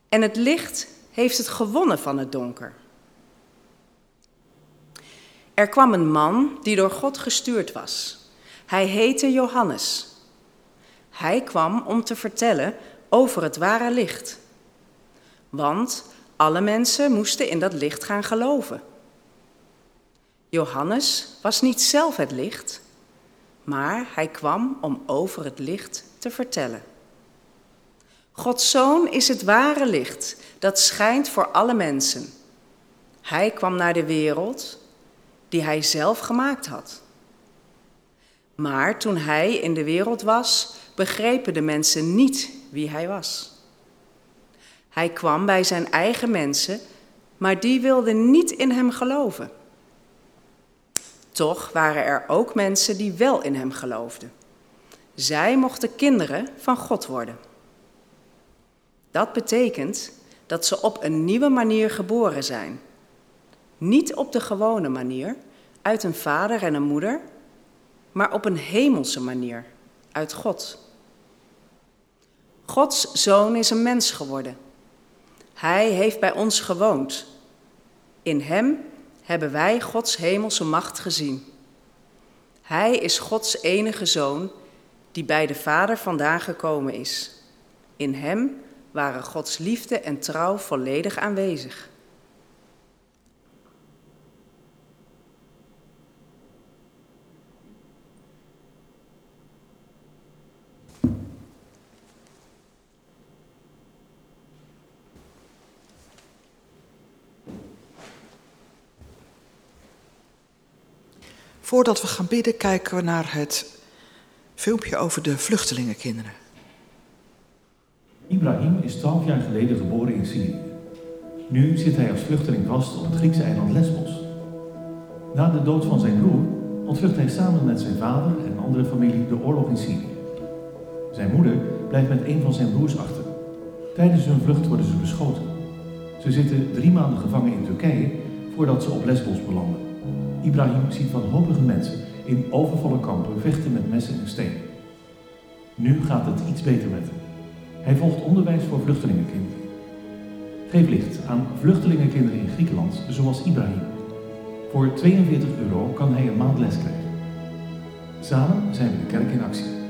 Speaker 5: En het licht heeft het gewonnen van het donker. Er kwam een man die door God gestuurd was. Hij heette Johannes. Hij kwam om te vertellen over het ware licht. Want alle mensen moesten in dat licht gaan geloven. Johannes was niet zelf het licht, maar hij kwam om over het licht te vertellen. Gods zoon is het ware licht dat schijnt voor alle mensen. Hij kwam naar de wereld die hij zelf gemaakt had. Maar toen hij in de wereld was, begrepen de mensen niet wie hij was. Hij kwam bij zijn eigen mensen, maar die wilden niet in hem geloven. Toch waren er ook mensen die wel in hem geloofden. Zij mochten kinderen van God worden. Dat betekent dat ze op een nieuwe manier geboren zijn. Niet op de gewone manier, uit een vader en een moeder, maar op een hemelse manier, uit God. Gods zoon is een mens geworden. Hij heeft bij ons gewoond. In hem hebben wij Gods hemelse macht gezien. Hij is Gods enige zoon die bij de Vader vandaan gekomen is. In hem waren Gods liefde en trouw volledig aanwezig.
Speaker 2: Voordat we gaan bidden, kijken we naar het filmpje over de vluchtelingenkinderen.
Speaker 9: Ibrahim is 12 jaar geleden geboren in Syrië. Nu zit hij als vluchteling vast op het Griekse eiland Lesbos. Na de dood van zijn broer ontvlucht hij samen met zijn vader en andere familie de oorlog in Syrië. Zijn moeder blijft met een van zijn broers achter. Tijdens hun vlucht worden ze beschoten. Ze zitten drie maanden gevangen in Turkije voordat ze op Lesbos belanden. Ibrahim ziet wanhopige mensen in overvolle kampen vechten met messen en stenen. Nu gaat het iets beter met hem. Hij volgt onderwijs voor vluchtelingenkinderen. Geef licht aan vluchtelingenkinderen in Griekenland, zoals Ibrahim. Voor 42 euro kan hij een maand les krijgen. Samen zijn we de kerk in actie.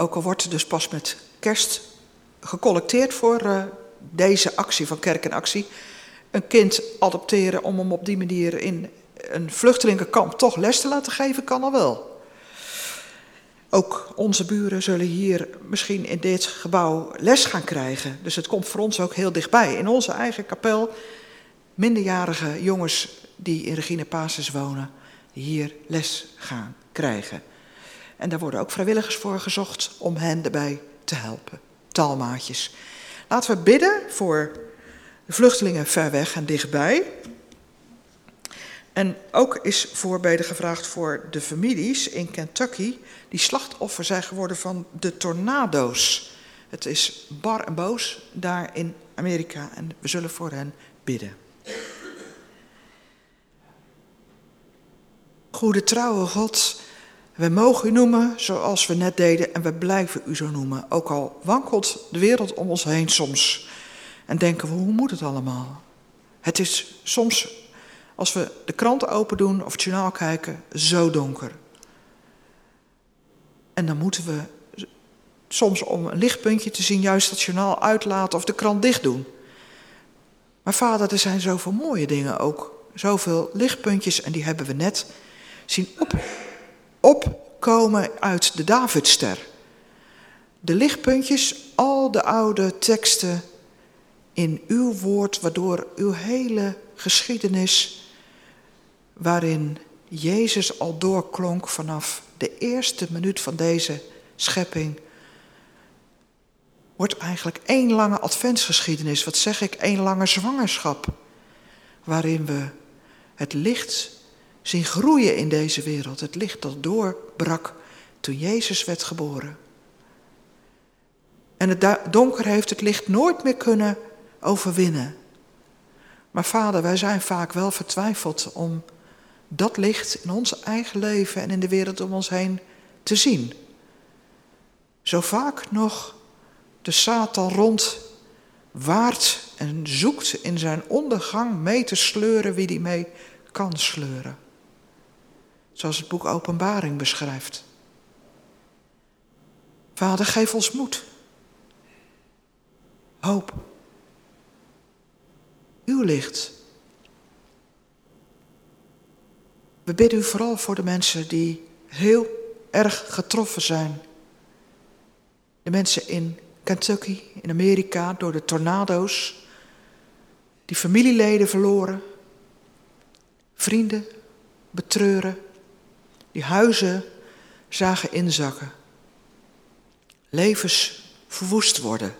Speaker 2: Ook al wordt er dus pas met kerst gecollecteerd voor uh, deze actie van Kerk in Actie. Een kind adopteren om hem op die manier in een vluchtelingenkamp toch les te laten geven, kan al wel. Ook onze buren zullen hier misschien in dit gebouw les gaan krijgen. Dus het komt voor ons ook heel dichtbij. In onze eigen kapel, minderjarige jongens die in Regina Pases wonen, hier les gaan krijgen. En daar worden ook vrijwilligers voor gezocht om hen erbij te helpen. Talmaatjes. Laten we bidden voor de vluchtelingen ver weg en dichtbij. En ook is voorbeden gevraagd voor de families in Kentucky die slachtoffer zijn geworden van de tornado's. Het is bar en boos daar in Amerika en we zullen voor hen bidden. Goede trouwe God, we mogen u noemen zoals we net deden en we blijven u zo noemen. Ook al wankelt de wereld om ons heen soms. En denken we, hoe moet het allemaal? Het is soms, als we de krant open doen of het journaal kijken, zo donker. En dan moeten we soms om een lichtpuntje te zien, juist het journaal uitlaten of de krant dicht doen. Maar vader, er zijn zoveel mooie dingen ook. Zoveel lichtpuntjes en die hebben we net zien op opkomen uit de Davidster. De lichtpuntjes, al de oude teksten in uw woord, waardoor uw hele geschiedenis, waarin Jezus al doorklonk vanaf de eerste minuut van deze schepping wordt eigenlijk één lange adventsgeschiedenis. Wat zeg ik? Één lange zwangerschap. Waarin we het licht zien groeien in deze wereld. Het licht dat doorbrak toen Jezus werd geboren. En het donker heeft het licht nooit meer kunnen overwinnen. Maar vader, wij zijn vaak wel vertwijfeld om dat licht in ons eigen leven en in de wereld om ons heen te zien. Zo vaak nog de Satan rondwaart en zoekt in zijn ondergang mee te sleuren wie die mee kan sleuren. Zoals het boek Openbaring beschrijft. Vader, geef ons moed. Hoop. Uw licht. We bidden u vooral voor de mensen die heel erg getroffen zijn. De mensen in Kentucky, in Amerika, door de tornado's, die familieleden verloren, vrienden betreuren, die huizen zagen inzakken, levens verwoest worden.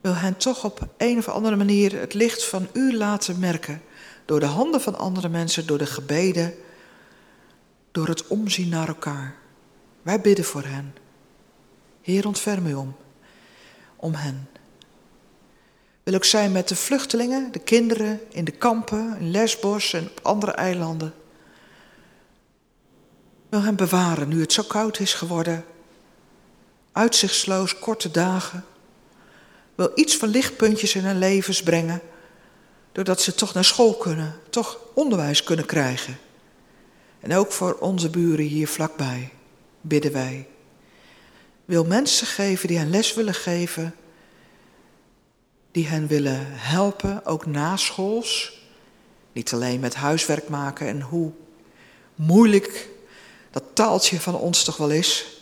Speaker 2: Wil hen toch op een of andere manier het licht van u laten merken, door de handen van andere mensen, door de gebeden, door het omzien naar elkaar. Wij bidden voor hen. Heer, ontferm u om, om hen. Wil ook zijn met de vluchtelingen, de kinderen in de kampen, in Lesbos en op andere eilanden. Wil hen bewaren nu het zo koud is geworden. Uitzichtsloos, korte dagen. Wil iets van lichtpuntjes in hun levens brengen. Doordat ze toch naar school kunnen, toch onderwijs kunnen krijgen. En ook voor onze buren hier vlakbij bidden wij. Wil mensen geven die hen les willen geven, die hen willen helpen, ook na schools. Niet alleen met huiswerk maken en hoe moeilijk dat taaltje van ons toch wel is,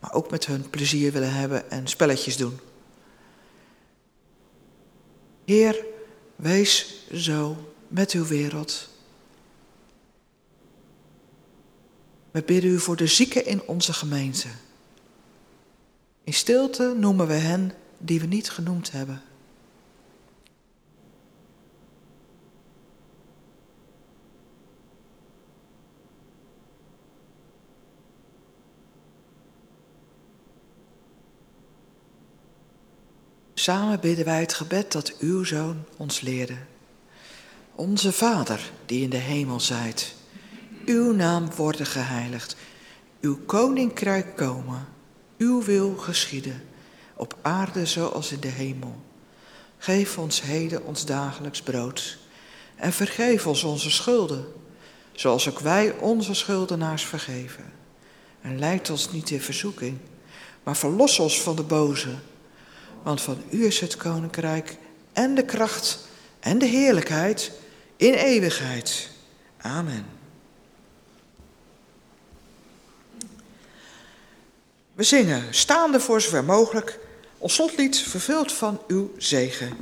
Speaker 2: maar ook met hun plezier willen hebben en spelletjes doen. Heer, wees zo met uw wereld. We bidden u voor de zieken in onze gemeente. In stilte noemen we hen die we niet genoemd hebben. Samen bidden wij het gebed dat uw zoon ons leerde. Onze Vader die in de hemel zijt uw naam worden geheiligd, uw koninkrijk komen, uw wil geschieden, op aarde zoals in de hemel. Geef ons heden ons dagelijks brood en vergeef ons onze schulden, zoals ook wij onze schuldenaars vergeven. En leid ons niet in verzoeking, maar verlos ons van de boze. Want van u is het koninkrijk en de kracht en de heerlijkheid in eeuwigheid. Amen. We zingen staande voor zover mogelijk ons slotlied vervuld van uw zegen.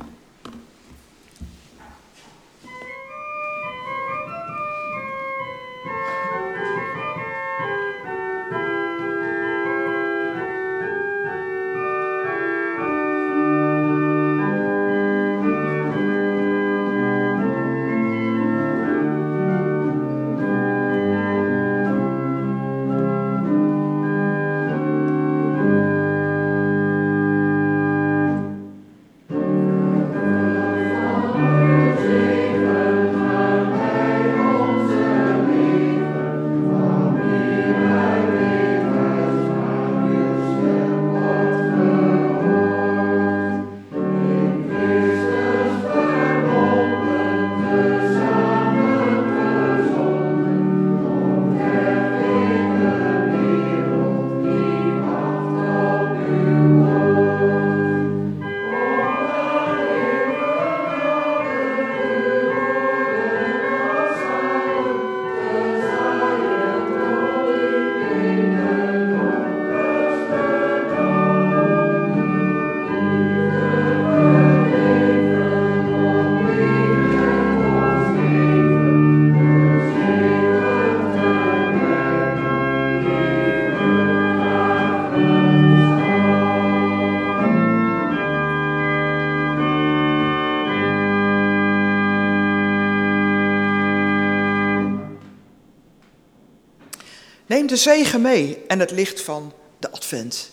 Speaker 2: De zegen mee en het licht van de advent.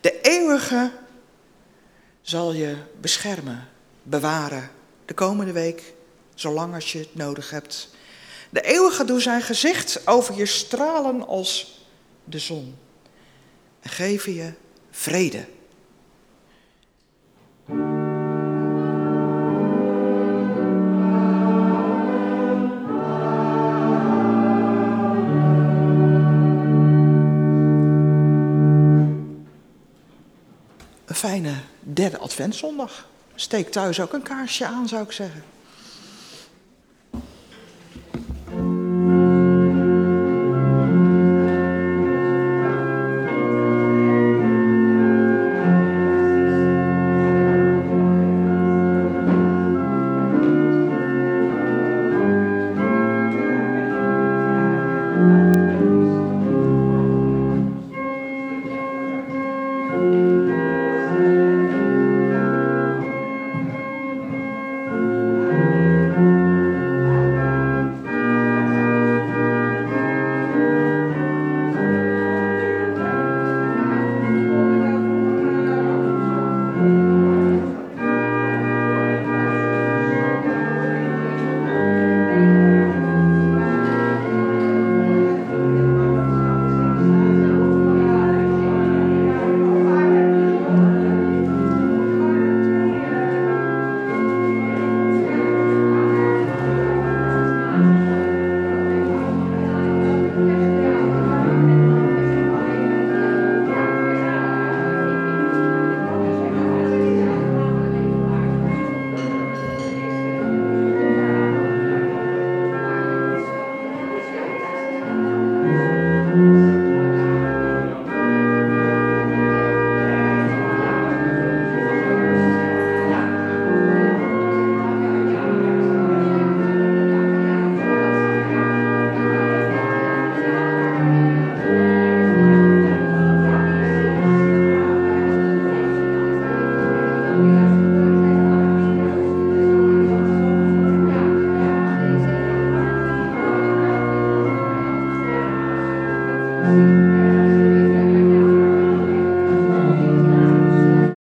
Speaker 2: De eeuwige zal je beschermen, bewaren de komende week, zolang als je het nodig hebt. De eeuwige doet zijn gezicht over je stralen als de zon en geven je vrede. Fijne derde adventszondag. Steek thuis ook een kaarsje aan, zou ik zeggen.